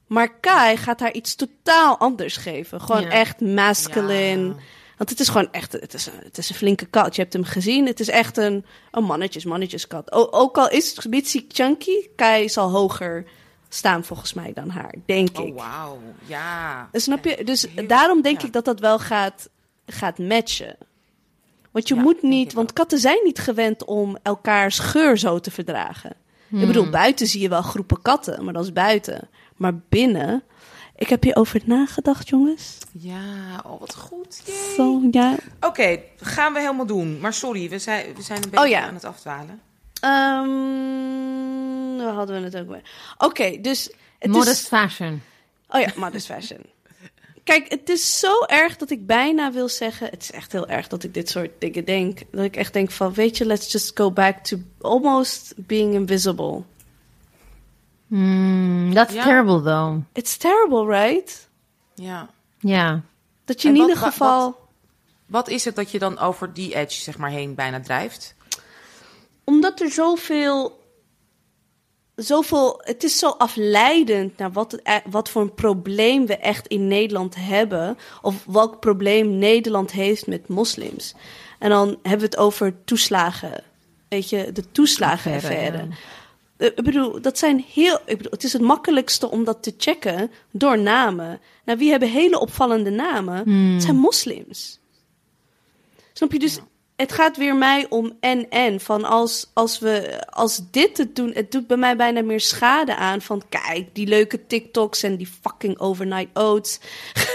Maar Kai gaat haar iets totaal anders geven. Gewoon Ja. echt masculine. Ja. Want het is gewoon echt, het is, een, het is een flinke kat. Je hebt hem gezien. Het is echt een, een mannetjes, mannetjeskat. O, ook al is het Mitzi chunky, Kai zal hoger staan volgens mij dan haar, denk ik. Oh, wauw. Ja. Snap je? Dus Heel- daarom denk ja. ik dat dat wel gaat, gaat matchen. Want je Ja, moet niet, want katten zijn niet gewend om elkaars geur zo te verdragen. Ik bedoel, buiten zie je wel groepen katten, maar dat is buiten. Maar binnen, ik heb hierover nagedacht, jongens. Ja, oh, wat goed. Zo, ja. Oké, gaan we helemaal doen. Maar sorry, we zijn, we zijn een beetje Oh ja. aan het afdwalen. Waar hadden we het ook weer? Oké, dus het Modest is... fashion. Oh ja, modest fashion. Kijk, het is zo erg dat ik bijna wil zeggen... Het is echt heel erg dat ik dit soort dingen denk. Dat ik echt denk van, weet je, let's just go back to almost being invisible. Hmm, that's terrible though. It's terrible, right? Ja. Ja. Dat je En in wat- ieder geval... Wat is het dat je dan over die edge zeg maar heen bijna drijft? Omdat er zoveel... Zoveel, het is zo afleidend naar wat, het, e- wat voor een probleem we echt in Nederland hebben. Of welk probleem Nederland heeft met moslims. En dan hebben we het over toeslagen. Weet je, de toeslagenaffaire. Affaire, Eh, Ik bedoel, dat zijn heel. Ik bedoel, het is het makkelijkste om dat te checken door namen. Nou, wie hebben hele opvallende namen? Het zijn moslims. Snap je? Dus het gaat weer mij om en en. Van als, als we als dit het doen, het doet bij mij bijna meer schade aan. Van kijk, die leuke TikToks en die fucking overnight oats.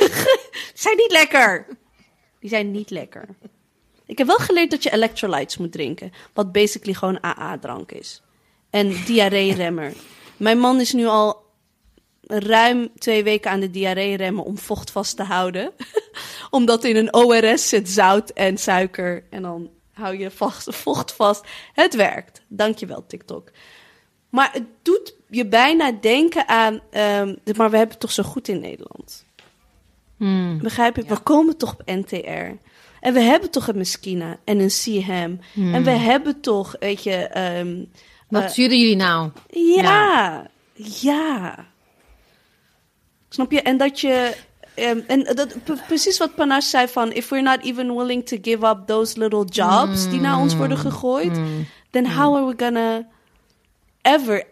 zijn niet lekker. Die zijn niet lekker. Ik heb wel geleerd dat je electrolytes moet drinken. Wat basically gewoon AA-drank is. En diarree-remmer. Mijn man is nu al ruim twee weken aan de diarree-remmen om vocht vast te houden. Omdat in een ORS zit zout en suiker. En dan hou je vast, vocht vast. Het werkt. Dankjewel, TikTok. Maar het doet je bijna denken aan... ehm, maar we hebben het toch zo goed in Nederland. Hmm. Begrijp ik? We komen toch op NTR. En we hebben toch een Meskina en een Seaham. En we hebben toch, weet je... ehm, Wat sturen jullie nou? ja, ja. Snap je? En dat je. ehm, en dat, pre- precies wat Panache zei van... if we're not even willing to give up those little jobs... die naar ons worden gegooid... then how are we gonna ever,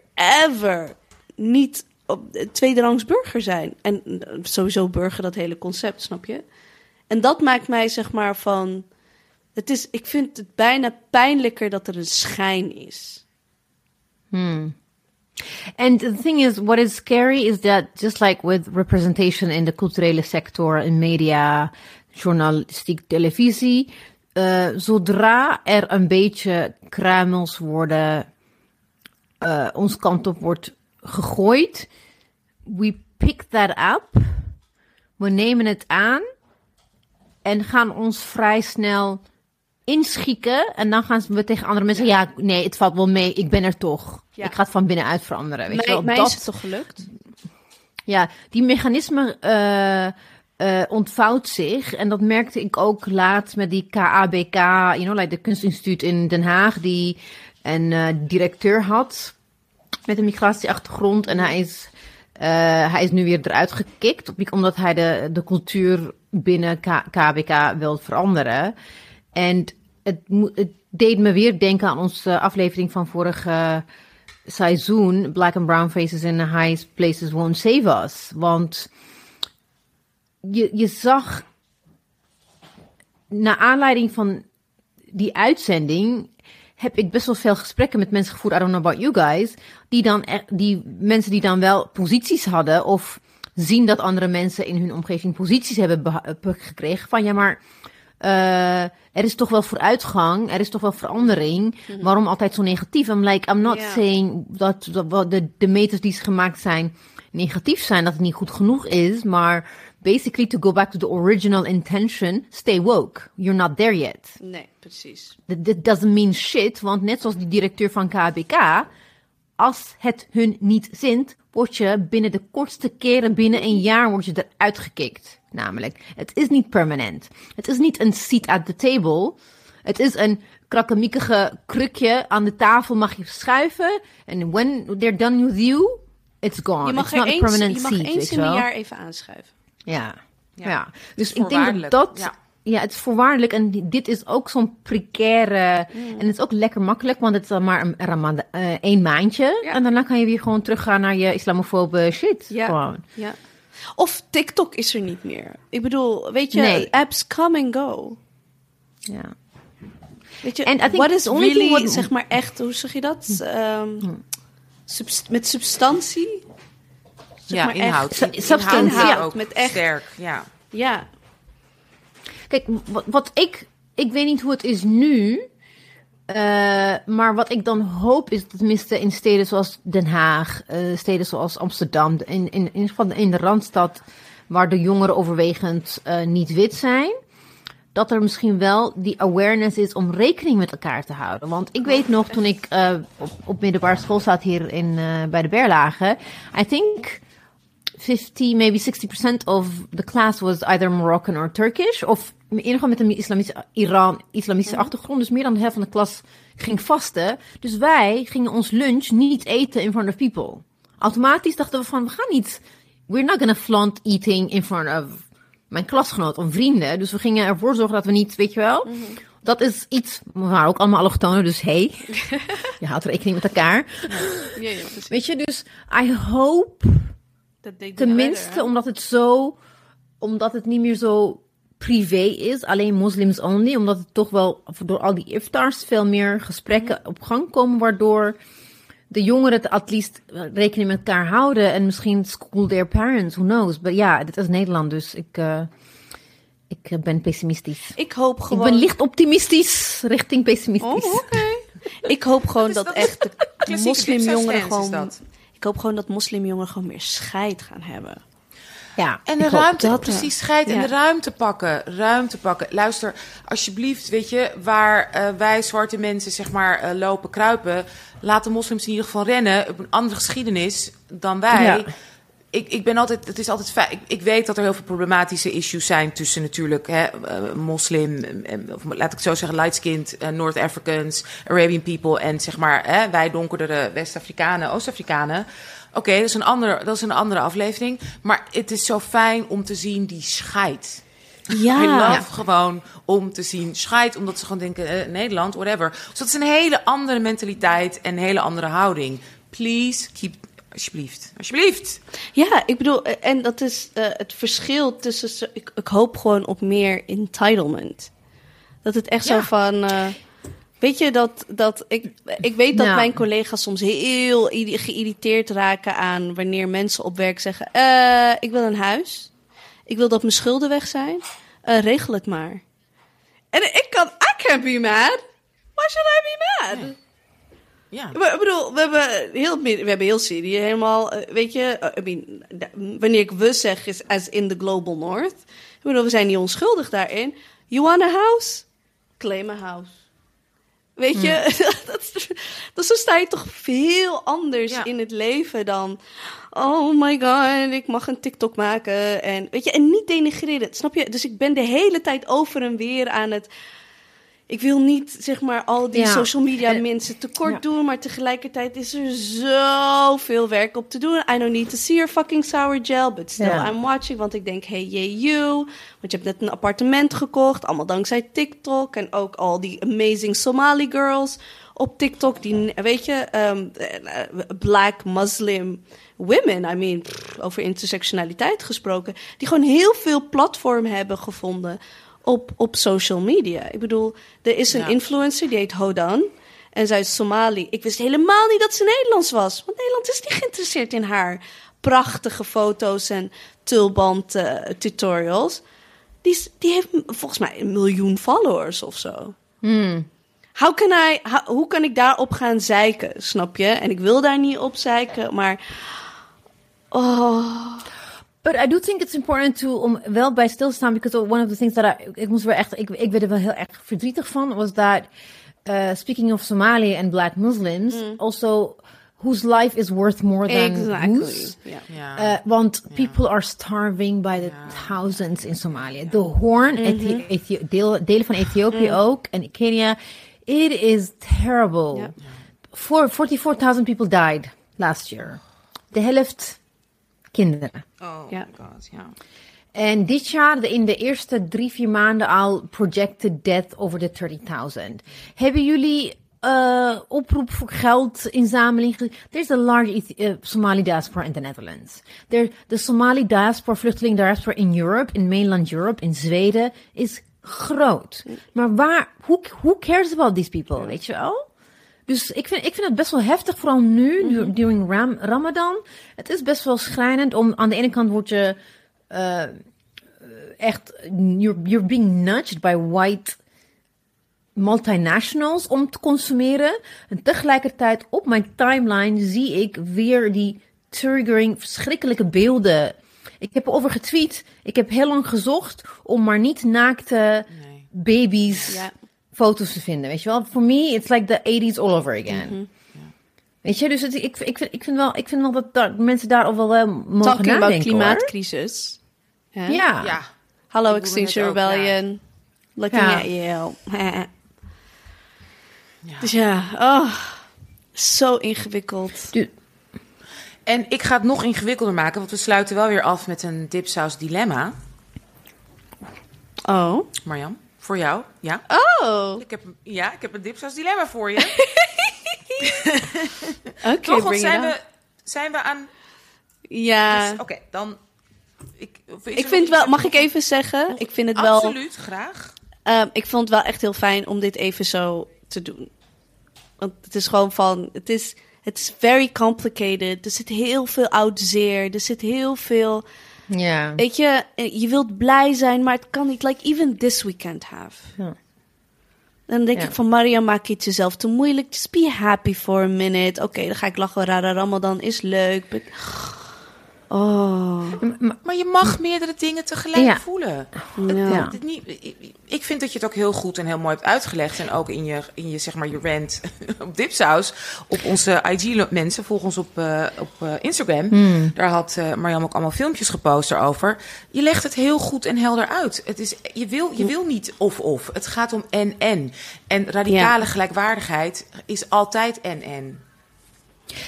ever... niet op eh, tweederangs burger zijn? En eh, sowieso burger, dat hele concept, snap je? En dat maakt mij zeg maar van... Het is, ik vind het bijna pijnlijker dat er een schijn is. Hmm. And the thing is, what is scary is that just like with representation in de culturele sector, in media, journalistiek, televisie, eh, zodra er een beetje kruimels worden, eh, ons kant op wordt gegooid, we pick that up, we nemen het aan en gaan ons vrij snel inschikken. En dan gaan we tegen andere mensen ja, nee, het valt wel mee, ik ben er toch. Ja. Ik ga het van binnenuit veranderen. Weet je wel, mij dat, is het toch gelukt? ja, die mechanisme eh, eh, ontvouwt zich. En dat merkte ik ook laatst met die KABK, you know, like de Kunstinstituut in Den Haag, die een eh, directeur had met een migratieachtergrond. En hij is, hij is nu weer eruit gekikt, omdat hij de, de cultuur binnen K- KBK wil veranderen. En het, deed me weer denken aan onze aflevering van vorige seizoen. Black and brown faces in the highest places won't save us. Want je, je zag, naar aanleiding van die uitzending, heb ik best wel veel gesprekken met mensen gevoerd. I don't know about you guys. Die dan, echt- die mensen die dan wel posities hadden of zien dat andere mensen in hun omgeving posities hebben eh, gekregen. Van ja, maar uh, er is toch wel vooruitgang, er is toch wel verandering. Mhm. Waarom altijd zo negatief? I'm like, I'm not saying dat, de, de meters die gemaakt zijn negatief zijn, dat het niet goed genoeg is, maar basically to go back to the original intention, stay woke. You're not there yet. Nee, precies. That, that doesn't mean shit, want net zoals die directeur van KBK, als het hun niet zint, word je binnen de kortste keren, binnen een jaar, word je eruit gekikt. Namelijk, het is niet permanent. Het is niet een seat at the table. Het is een krakkemiekige krukje aan de tafel mag je schuiven. En when they're done with you, it's gone. Je mag, it's er not a eens, permanent je mag seat, eens in een jaar even aanschuiven. Ja. Ja. ja. Dus ik denk dat dat... ja. Ja. het is voorwaardelijk. En di- dit is ook zo'n precaire... Mm. En het is ook lekker makkelijk, want het is dan maar een, ramada, eh, één maandje. Ja. En daarna kan je weer gewoon teruggaan naar je islamofobe shit. Ja. Gewoon. Ja. Of TikTok is er niet meer. Ik bedoel, weet je, Nee. apps come and go. Ja. Weet je, And I think what is only really, what- zeg maar echt, hoe zeg je dat? Ehm, subst- met substantie? Zeg ja, maar echt. inhoud. Su- In- substance, inhoud ja. ook Met echt- sterk, ja. Ja. Kijk, wat, wat ik... Ik weet niet hoe het is nu... eh, maar wat ik dan hoop is, tenminste in steden zoals Den Haag, eh, steden zoals Amsterdam, in, in, in, in de Randstad, waar de jongeren overwegend eh, niet wit zijn, dat er misschien wel die awareness is om rekening met elkaar te houden. Want ik weet nog, toen ik op, op middelbare school zat hier in, bij de Berlage, I think 50, maybe 60% of the class was either Moroccan or Turkish. Of in ieder geval met een islamitische, Iran, islamitische achtergrond. Dus meer dan de helft van de klas ging vasten. Dus wij gingen ons lunch niet eten in front of people. Automatisch dachten we van, we gaan niet... We're not gonna flaunt eating in front of mijn klasgenoot of vrienden. Dus we gingen ervoor zorgen dat we niet, weet je wel... Dat is iets, we waren ook allemaal allochtonen, dus hey, je houdt rekening met elkaar. Ja, ja, precies. Weet je, dus I hope Dat Tenminste, omdat het zo, omdat het niet meer zo privé is, alleen moslims only, omdat het toch wel door al die iftars veel meer gesprekken op gang komen, waardoor de jongeren het at least rekening met elkaar houden en misschien school their parents, who knows. Maar ja, dit is Nederland, dus ik, eh, ik ben pessimistisch. Ik hoop gewoon... Ik ben licht optimistisch richting pessimistisch. Oh, oké. Ik hoop gewoon is- dat, dat echt de moslimjongeren gewoon... Ik hoop gewoon dat moslimjongeren gewoon meer scheid gaan hebben. Ja, En de ruimte, dat, precies, scheid en de ruimte pakken. Ruimte pakken. Luister, alsjeblieft, weet je, waar eh, wij zwarte mensen zeg maar eh, lopen, kruipen, laten moslims in ieder geval rennen op een andere geschiedenis dan wij. Ja. Ik, ik ben altijd, het is altijd fijn. Ik, ik weet dat er heel veel problematische issues zijn tussen natuurlijk hè, eh, moslim, eh, of laat ik het zo zeggen, light-skinned, eh, North Africans, Arabian people en zeg maar hè, wij donkerdere West-Afrikanen, Oost-Afrikanen. Oké, dat, is een andere- dat is een andere aflevering. Maar het is zo fijn om te zien die scheid. Ja. I love gewoon om te zien scheid. Omdat ze gewoon denken, eh, Nederland, whatever. Dus dat is een hele andere mentaliteit en een hele andere houding. Please, keep... Alsjeblieft. Alsjeblieft. Ja, ik bedoel, eh, en dat is eh, het verschil tussen. Ik, ik hoop gewoon op meer entitlement. Dat het echt zo van. eh, weet je dat, dat ik, ik weet dat Ja. mijn collega's soms heel geïrriteerd raken aan wanneer mensen op werk zeggen: Ik wil een huis. Ik wil dat mijn schulden weg zijn. Regel het maar. En ik kan, I can't be mad. Why should I be mad? Ja. Maar Ik bedoel, we hebben heel, we hebben heel Syrië helemaal, eh, weet je, eh, I mean, da- wanneer ik we zeg, is as in the global north. Ik bedoel, we zijn niet onschuldig daarin. You want a house? Claim a house. Weet je, dat, is- dat zo sta je toch veel anders Ja. in het leven dan, oh my god, ik mag een TikTok maken. En weet je, en niet denigreren, snap je? Dus ik ben de hele tijd over en weer aan het ik wil niet, zeg maar, al die Ja. social media En- mensen tekort Ja. doen, maar tegelijkertijd is er zoveel werk op te doen. I don't need to see your fucking sour gel, but still Ja. I'm watching, want ik denk, hey, yeah, you. Want je hebt net een appartement gekocht, allemaal dankzij TikTok. En ook al die amazing Somali girls op TikTok, die, weet je, ehm, eh, black Muslim women, I mean, pff, over intersectionaliteit gesproken, die gewoon heel veel platform hebben gevonden op, op social media. Ik bedoel, er is een Ja. influencer, die heet Hodan. En zij is Somali. Ik wist helemaal niet dat ze Nederlands was. Want Nederland is niet geïnteresseerd in haar prachtige foto's en tulband eh, tutorials. Die die, is- die heeft volgens mij een miljoen followers of zo. Hmm. How can I, ho- hoe kan ik daarop gaan zeiken, snap je? En ik wil daar niet op zeiken, maar... Oh, But I do think it's important to om wel bij stil te staan, because one of the things that I, ik moest wel echt, ik, ik werd er wel heel erg verdrietig van, was that, uh, speaking of Somali and black Muslims, also, whose life is worth more than exactly. whose. Ja. Uh, want people are starving by the thousands in Somalië. De Horn, Ethi- Ethi- deel, delen van Ethiopië ook, en Kenia. It is terrible. For 44,000 people died last year. De helft kinderen. Oh Ja. my god, ja. En dit jaar, in de eerste drie, vier maanden al projected death over de 30.000. Hebben jullie eh oproep voor geldinzameling? ge- There's a large eh, Somali diaspora in the Netherlands. There, de Somali diaspora, vluchteling diaspora in Europe, in mainland Europe, in Zweden, is groot. Maar waar, who, who cares about these people, weet je wel? Dus ik vind, ik vind het best wel heftig, vooral nu, du- during Ram, Ramadan. Het is best wel schrijnend om, aan de ene kant word je eh, echt, you're, you're being nudged by white multinationals om te consumeren. En tegelijkertijd op mijn timeline zie ik weer die triggering, verschrikkelijke beelden. Ik heb erover getweet. Ik heb heel lang gezocht om maar niet naakte Nee. baby's Ja. Foto's te vinden. Weet je wel? For me, it's like the 80s all over again. Weet je, dus het, ik, ik, vind, ik vind wel, ik vind wel dat daar, mensen daar al wel eh, mogen Talking nadenken, klimaatcrisis. Hè? Ja. Ja. Hallo Extinction Rebellion. Looking Ja. at you. Ja. Dus ja, oh, zo ingewikkeld. Du- En ik ga het nog ingewikkelder maken, want we sluiten wel weer af met een dipsaus dilemma. Oh. Marjan, voor jou. Ja? Oh, Ik heb, een- ja, ik heb een dipsaus dilemma voor je. oké, Toch? Bring zijn we, zijn we aan... Ja, Dus, Oké, dan... Ik, of is ik er vind nog wel, iets- mag ik even zeggen? Ik vind het wel, Absoluut, graag. ehm, ik vond het wel echt heel fijn om dit even zo te doen. Want het is gewoon van, het is, het is very complicated. Er zit heel veel oud zeer. Er zit heel veel, Ja. weet je, je wilt blij zijn, maar het kan niet. Like even this we can't have. Ja. Dan denk Ja. ik van Maria, maak je het jezelf te moeilijk. Just be happy for a minute. Oké, dan ga ik lachen. Rara Ramadan is leuk. but- Oh, Maar je mag meerdere dingen tegelijk Ja. voelen. ja. Ik- vind dat je het ook heel goed en heel mooi hebt uitgelegd. En ook in je, in je zeg maar, je rant op Dipsaus. Op onze IG-mensen, volg ons op, eh, op eh, Instagram. Daar had eh Marjam ook allemaal filmpjes gepost erover. Je legt het heel goed en helder uit. Het is, je, wil, je wil niet of-of. Het gaat om en-en. En radicale gelijkwaardigheid is altijd en-en.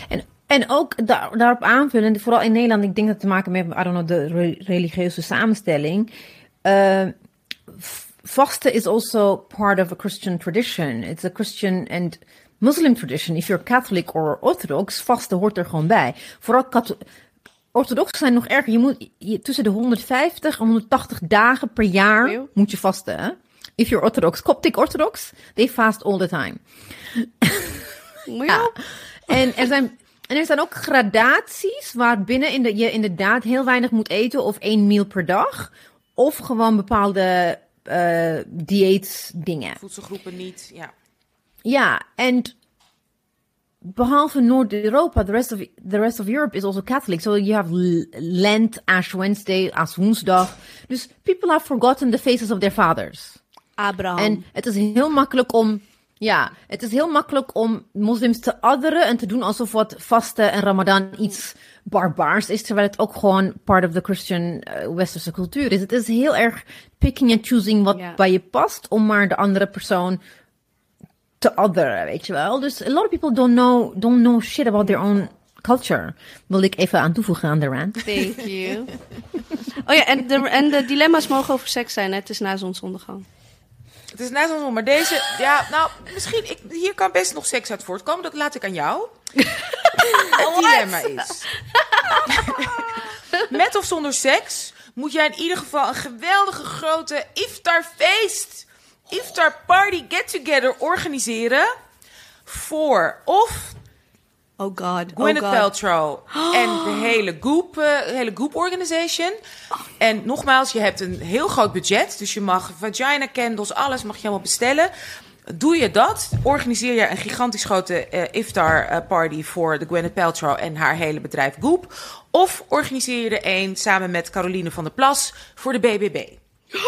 En, en ook daar, daarop aanvullend, vooral in Nederland, ik denk dat het te maken met, I don't know, de re- religieuze samenstelling. Uh, f- vasten is also part of a Christian tradition. It's a Christian and Muslim tradition. If you're Catholic or Orthodox, vasten hoort er gewoon bij. Vooral Orthodox zijn nog erger. Je moet je, tussen de 150 en 180 dagen per jaar Eeuw. moet je vasten. Hè? If you're Orthodox, Coptic Orthodox, they fast all the time. Ja. En er zijn, en er zijn ook gradaties waarbinnen in de, je inderdaad heel weinig moet eten of één meal per dag. Of gewoon bepaalde eh dieetdingen. Voedselgroepen niet, ja. Ja, en behalve Noord-Europa, the rest of the rest of Europe is also Catholic. So you have Lent, Ash Wednesday, Ash Woensdag. Dus people have forgotten the faces of their fathers. Abraham. En het is heel makkelijk om. Ja, het is heel makkelijk om moslims te otheren en te doen alsof wat vasten en Ramadan iets barbaars is, terwijl het ook gewoon part of the Christian eh, westerse cultuur is. Het is heel erg picking and choosing wat bij je past, om maar de andere persoon te otheren, weet je wel. Dus a lot of people don't know, don't know shit about their own culture. Wil ik even aan toevoegen aan de rant. Thank you. oh ja, en de, en de dilemma's mogen over seks zijn. Hè? Het is na zonsondergang. Het is net zo, maar deze, ja, nou, misschien, ik, hier kan best nog seks uit voortkomen. Dat laat ik aan jou. Het dilemma is: met of zonder seks moet jij in ieder geval een geweldige grote iftarfeest, iftar party get together organiseren voor of Oh god. Gwyneth oh god. Paltrow en de hele Goop, eh, hele Goop Organization. En nogmaals, je hebt een heel groot budget. Dus je mag vagina candles, alles mag je allemaal bestellen. Doe je dat, organiseer je een gigantisch grote eh, iftar eh, party voor de Gwyneth Paltrow en haar hele bedrijf Goop. Of organiseer je er een samen met Caroline van der Plas voor de BBB.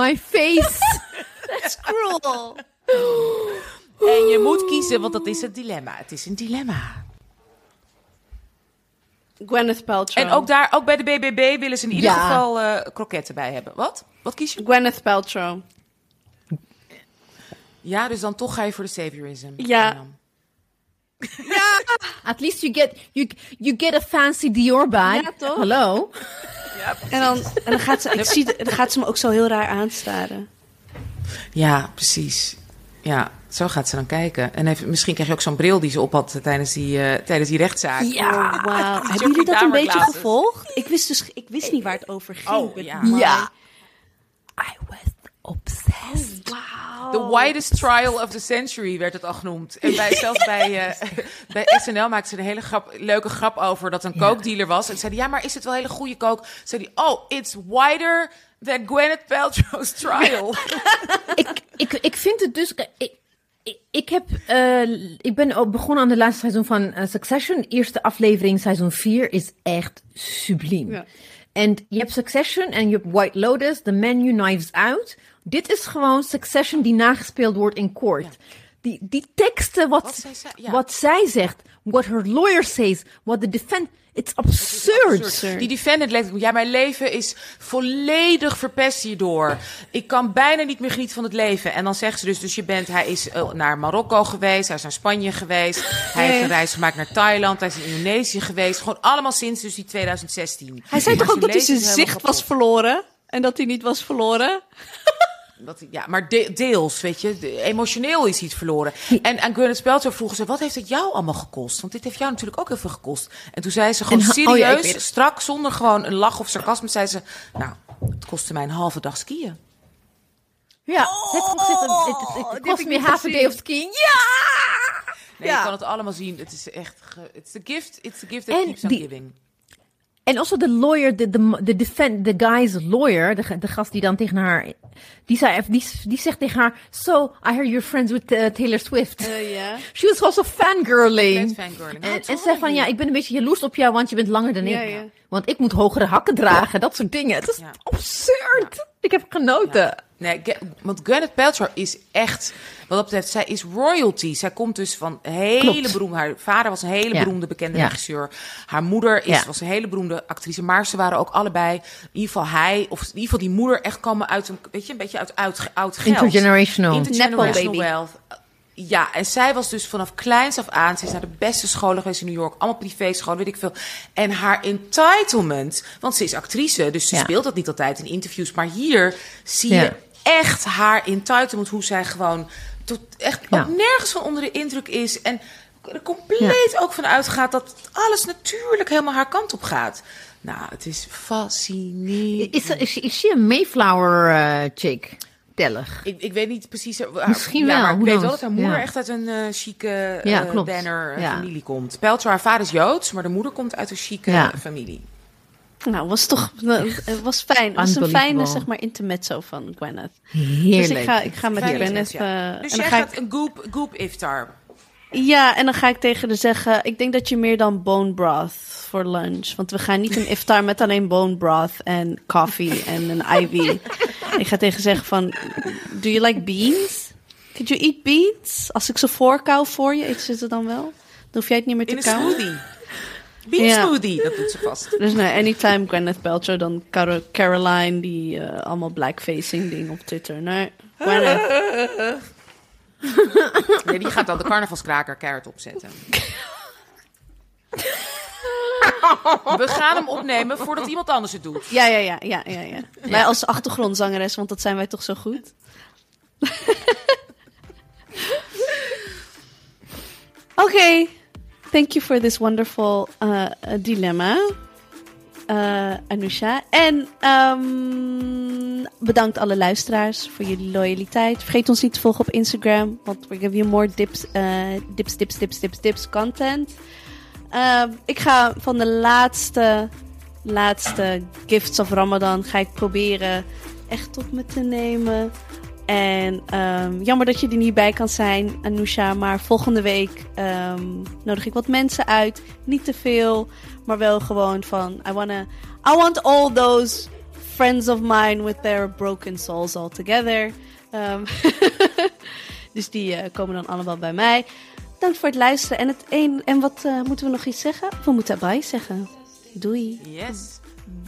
My face. That's cruel. En je moet kiezen, want dat is het dilemma. Het is een dilemma. Gwyneth Paltrow. En ook, daar, ook bij de BBB willen ze in ieder Ja. geval eh, kroketten bij hebben. Wat? Wat kies je? Gwyneth Paltrow. Ja, dus dan toch ga je voor de saviorism. Ja. En dan- At least you get you you get a fancy Dior bag. Ja, toch? Hello. En dan, en dan, gaat ze, ik zie, dan gaat ze me ook zo heel raar aanstaren. Ja, precies. Ja, zo gaat ze dan kijken. En heeft, misschien krijg je ook zo'n bril die ze op had tijdens die, eh, tijdens die rechtszaak. Ja, wauw. Hebben Jeffrey jullie dat een beetje gevolgd? Ik wist dus ik wist niet waar het over ging. Oh, ja. I was obsessed. The widest trial of the century werd het al genoemd. En bij, zelfs bij, eh, bij SNL maakte ze een hele grap, leuke grap over dat een coke-dealer was. En zei hij, ja, maar is het wel hele goede coke? Zei hij, oh, it's wider than Gwyneth Paltrow's trial. ik, ik, ik vind het dus. Ik, ik, ik heb, eh, ik ben ook begonnen aan de laatste seizoen van eh, Succession. De eerste aflevering, seizoen 4, is echt subliem. Ja. En je hebt Succession en je hebt White Lotus, The Menu, Knives Out. Dit is gewoon Succession die nagespeeld wordt in court. Die, die teksten, wat, Wat zij zei- ja. wat zij zegt, what her lawyer says, what the defense, it's absurd. Absurd. Die defendant letterlijk, ja, mijn leven is volledig verpest hierdoor. Ik kan bijna niet meer genieten van het leven. En dan zegt ze dus, dus je bent, hij is eh, naar Marokko geweest, hij is naar Spanje geweest, hij heeft een reis gemaakt naar Thailand, hij is in Indonesië geweest. Gewoon allemaal sinds dus die 2016. Hij zei toch ook dat hij zijn zicht was verloren? En dat hij niet was verloren? Dat, ja, maar de- deels, weet je. De- emotioneel is iets verloren. En aan Gwyneth Paltrow vroegen ze, wat heeft het jou allemaal gekost? Want dit heeft jou natuurlijk ook heel veel gekost. En toen zei ze gewoon En serieus, oh ja, het. strak, zonder gewoon een lach of sarcasme, zei ze... Nou, het kostte mij een halve dag skiën. Ja, it cost me half a day of skiing. Ja! Nee, Ja. je kan het allemaal zien. Het is echt... ge- It's the gift, it's the gift that En keeps on die- giving. En also de lawyer, de, de, de, defend, de guy's lawyer, de, de gast die dan tegen haar, die, zei, die, die zegt tegen haar, so, I hear you're friends with uh, Taylor Swift. ja. She was also fangirling. Net fangirling. En, zei van, ja, ik ben een beetje jaloers op jou, want je bent langer dan Ja, ik. ja. Want ik moet hogere hakken dragen, dat soort dingen. Het is Ja. absurd. Ik heb genoten. Nee, want Gwyneth Paltrow is echt, wat dat betreft, zij is royalty. Zij komt dus van een hele Klopt. beroemde, haar vader was een hele Ja. beroemde bekende Ja. regisseur. Haar moeder is, Ja. was een hele beroemde actrice, maar ze waren ook allebei, in ieder geval hij, of in ieder geval die moeder, echt komen uit een, weet je, een beetje uit oud, oud geld. Intergenerational. Intergenerational wealth. Ja, en zij was dus vanaf kleins af aan, ze is naar de beste scholen geweest in New York, allemaal privéscholen, weet ik veel. En haar entitlement, want ze is actrice, dus ze Ja. speelt dat niet altijd in interviews, maar hier zie je echt haar entitlement, hoe zij gewoon tot echt Ja. ook nergens van onder de indruk is en er compleet ook van uitgaat dat alles natuurlijk helemaal haar kant op gaat. Nou, het is fascinerend. Is, is, is she een Mayflower eh, chick? Tellig. Ik, ik weet niet precies. haar- Misschien ja, wel, Maar ik weet wel dat haar moeder Ja. echt uit een eh chique klopt. banner familie komt. Peltro, haar vader is Joods, maar de moeder komt uit een chique Ja. familie. Nou, was toch het was fijn. Het was een fijne, zeg maar, intermezzo van Gwyneth. Heerlijk. Dus ik ga, ik ga met Gwyneth... ja. eh, Dus en dan jij ga gaat ik, een goop, goop iftar. ja, en dan ga ik tegen haar zeggen... Ik denk dat je meer dan bone broth voor lunch. Want we gaan niet een iftar met alleen bone broth en koffie en een ivy. ik ga tegen haar zeggen van... Do you like beans? Could you eat beans? Als ik ze voorkou voor je, eet ze dan wel? Dan hoef jij het niet meer te In een kauwen. smoothie. Bean Ja. smoothie, dat doet ze vast. Dus nee, anytime Gwyneth Paltrow, dan Caro- Caroline, die eh, allemaal blackfacing ding op Twitter. Nee, Gwyneth. Nee, die gaat dan de carnavalskraker keihard opzetten. We gaan hem opnemen voordat iemand anders het doet. Ja, ja, ja, ja, ja, ja. Wij als achtergrondzangeres, want dat zijn wij toch zo goed. Oké, thank you for this wonderful uh, dilemma, uh, Anusha. En ehm, bedankt alle luisteraars voor jullie loyaliteit. Vergeet ons niet te volgen op Instagram, want we give you more dips, uh, dips, dips, dips, dips, dips content. Uh, ik ga van de laatste, laatste gifts of Ramadan ga ik proberen echt tot me te nemen. En um, jammer dat je er niet bij kan zijn, Anousha. Maar volgende week um, nodig ik wat mensen uit. Niet te veel, maar wel gewoon van... I, wanna, I want all those friends of mine with their broken souls all together. Um, dus die uh, komen dan allemaal bij mij. Dank voor het luisteren. En, het een, en wat uh, moeten we nog iets zeggen? We moeten bye zeggen. Doei. Yes.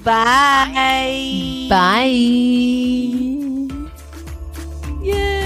Bye. Bye. Yeah.